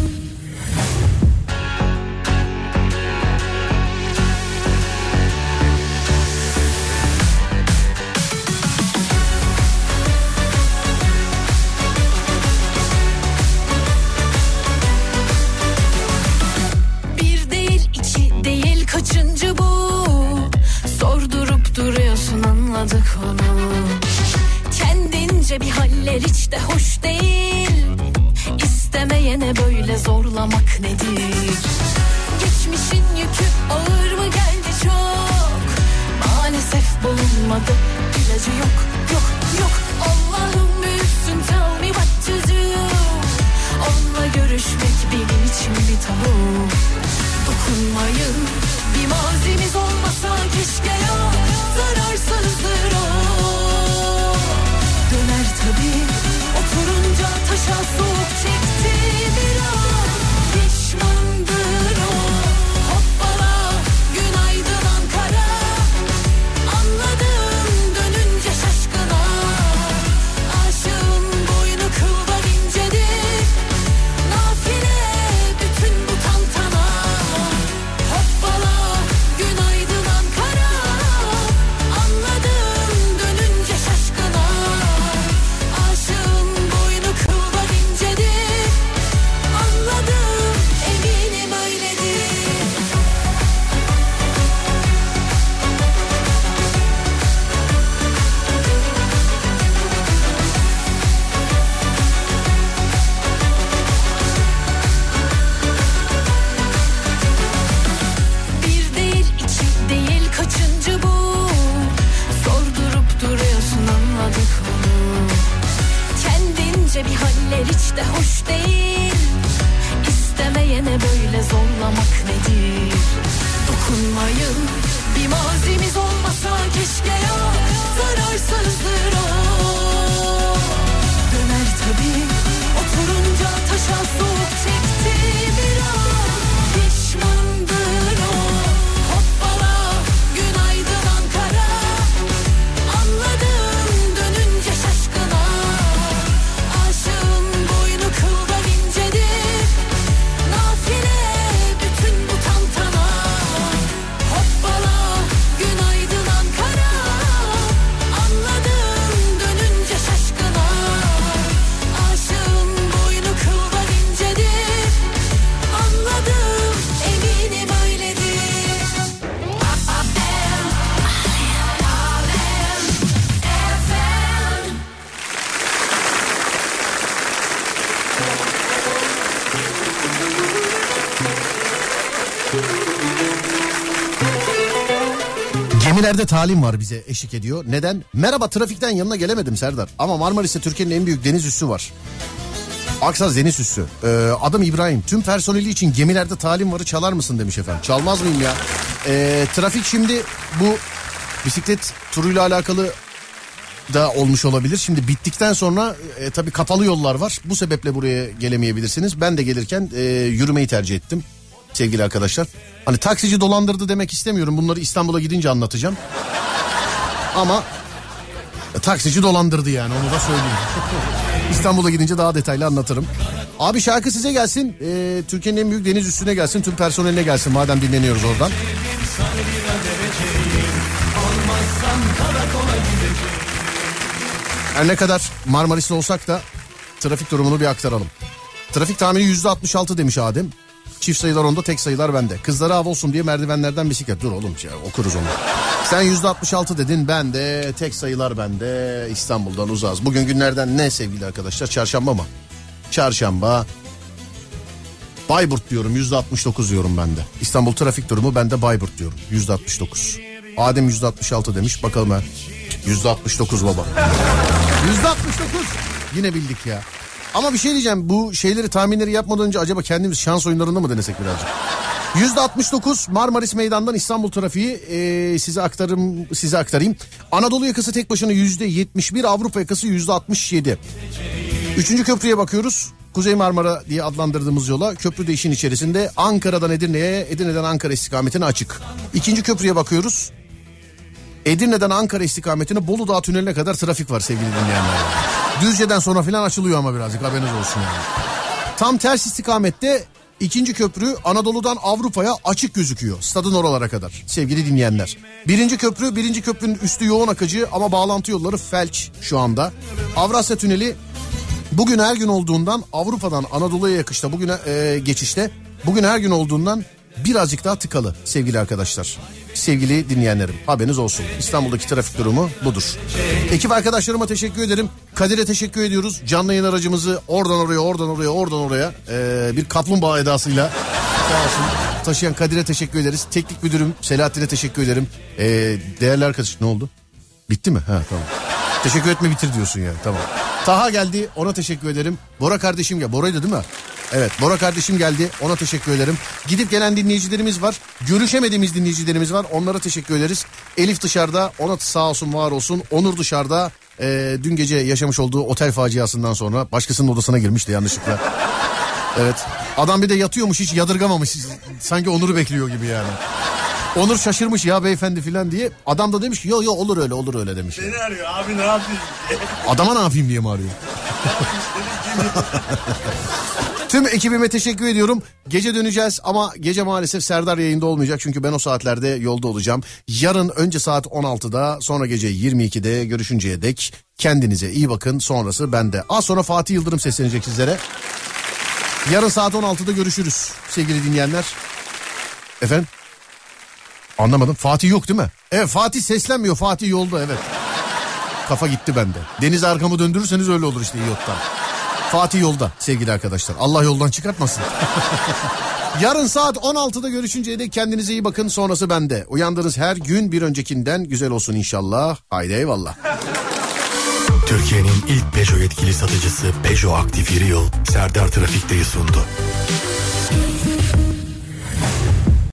Kendince bir haller hiç de hoş değil. İstemeyene böyle zorlamak nedir? Geçmişin yükü ağır mı geldi çok? Maalesef bulunmadı ilacı yok yok yok. Allah'ım büyüksün tell Gemilerde talim var bize eşlik ediyor. Neden? Merhaba trafikten yanına gelemedim Serdar. Ama Marmaris'te Türkiye'nin en büyük deniz üssü var. Aksaz Deniz Üssü. Ee, adım İbrahim. Tüm personeli için gemilerde talim varı çalar mısın demiş efendim. Çalmaz mıyım ya? Ee, trafik şimdi bu bisiklet turuyla alakalı da olmuş olabilir. Şimdi bittikten sonra e, tabii kapalı yollar var. Bu sebeple buraya gelemeyebilirsiniz. Ben de gelirken e, yürümeyi tercih ettim sevgili arkadaşlar. Hani taksici dolandırdı demek istemiyorum. Bunları İstanbul'a gidince anlatacağım. Ama e, taksici dolandırdı yani onu da söyleyeyim. <laughs> İstanbul'a gidince daha detaylı anlatırım. Abi şarkı size gelsin. E, Türkiye'nin en büyük deniz üstüne gelsin. Tüm personeline gelsin madem dinleniyoruz oradan. Her ne kadar Marmaris'te olsak da trafik durumunu bir aktaralım. Trafik tahmini yüzde 66 demiş Adem. Çift sayılar onda tek sayılar bende. Kızlara hava olsun diye merdivenlerden bisiklet. Dur oğlum ya okuruz onu. Sen yüzde 66 dedin ben de tek sayılar bende İstanbul'dan uzağız. Bugün günlerden ne sevgili arkadaşlar çarşamba mı? Çarşamba. Bayburt diyorum yüzde 69 diyorum ben de. İstanbul trafik durumu ben de Bayburt diyorum yüzde 69. Adem yüzde 66 demiş bakalım ha. Yüzde 69 baba. Yüzde 69. Yine bildik ya. Ama bir şey diyeceğim bu şeyleri tahminleri yapmadan önce acaba kendimiz şans oyunlarında mı denesek birazcık? Yüzde 69 Marmaris Meydan'dan İstanbul trafiği e, size aktarım size aktarayım. Anadolu yakası tek başına yüzde 71 Avrupa yakası yüzde 67. Üçüncü köprüye bakıyoruz. Kuzey Marmara diye adlandırdığımız yola köprü de işin içerisinde Ankara'dan Edirne'ye Edirne'den Ankara istikametine açık. İkinci köprüye bakıyoruz. Edirne'den Ankara istikametine Bolu Dağı tüneline kadar trafik var sevgili dinleyenler. Düzce'den sonra filan açılıyor ama birazcık haberiniz olsun yani. Tam ters istikamette ikinci köprü Anadolu'dan Avrupa'ya açık gözüküyor. Stadın oralara kadar sevgili dinleyenler. Birinci köprü birinci köprünün üstü yoğun akıcı ama bağlantı yolları felç şu anda. Avrasya Tüneli bugün her gün olduğundan Avrupa'dan Anadolu'ya yakışta bugüne e, geçişte bugün her gün olduğundan birazcık daha tıkalı sevgili arkadaşlar. Sevgili dinleyenlerim haberiniz olsun. İstanbul'daki trafik durumu budur. Ekip arkadaşlarıma teşekkür ederim. Kadir'e teşekkür ediyoruz. Canlı yayın aracımızı oradan oraya oradan oraya oradan oraya e, bir kaplumbağa edasıyla sağ olsun taşıyan Kadir'e teşekkür ederiz. Teknik müdürüm Selahattin'e teşekkür ederim. E, değerli arkadaş ne oldu? Bitti mi? Ha tamam. Teşekkür etme bitir diyorsun yani tamam. Taha geldi ona teşekkür ederim. Bora kardeşim gel. Bora'ydı değil mi? Evet Bora kardeşim geldi ona teşekkür ederim. Gidip gelen dinleyicilerimiz var. Görüşemediğimiz dinleyicilerimiz var. Onlara teşekkür ederiz. Elif dışarıda ona sağ olsun var olsun. Onur dışarıda e, dün gece yaşamış olduğu otel faciasından sonra başkasının odasına girmişti yanlışlıkla. <laughs> Evet. Adam bir de yatıyormuş hiç yadırgamamış. Sanki Onur'u bekliyor gibi yani. Onur şaşırmış ya beyefendi filan diye. Adam da demiş ki yo yo olur öyle olur öyle demiş. Beni arıyor abi ne yapayım diye. Adama ne yapayım diye mi arıyor? <laughs> <laughs> Tüm ekibime teşekkür ediyorum. Gece döneceğiz ama gece maalesef Serdar yayında olmayacak. Çünkü ben o saatlerde yolda olacağım. Yarın önce saat 16'da sonra gece 22'de görüşünceye dek kendinize iyi bakın. Sonrası bende. Az sonra Fatih Yıldırım seslenecek sizlere. Yarın saat 16'da görüşürüz sevgili dinleyenler. Efendim? Anlamadım. Fatih yok değil mi? Evet Fatih seslenmiyor. Fatih yolda evet. Kafa gitti bende. Deniz arkamı döndürürseniz öyle olur işte yottan. Fatih yolda sevgili arkadaşlar. Allah yoldan çıkartmasın. <laughs> Yarın saat 16'da görüşünceye dek kendinize iyi bakın. Sonrası bende. Uyandığınız her gün bir öncekinden güzel olsun inşallah. Haydi eyvallah. Türkiye'nin ilk Peugeot yetkili satıcısı Peugeot Aktif Yeri Yıl Serdar Trafik'teyi sundu.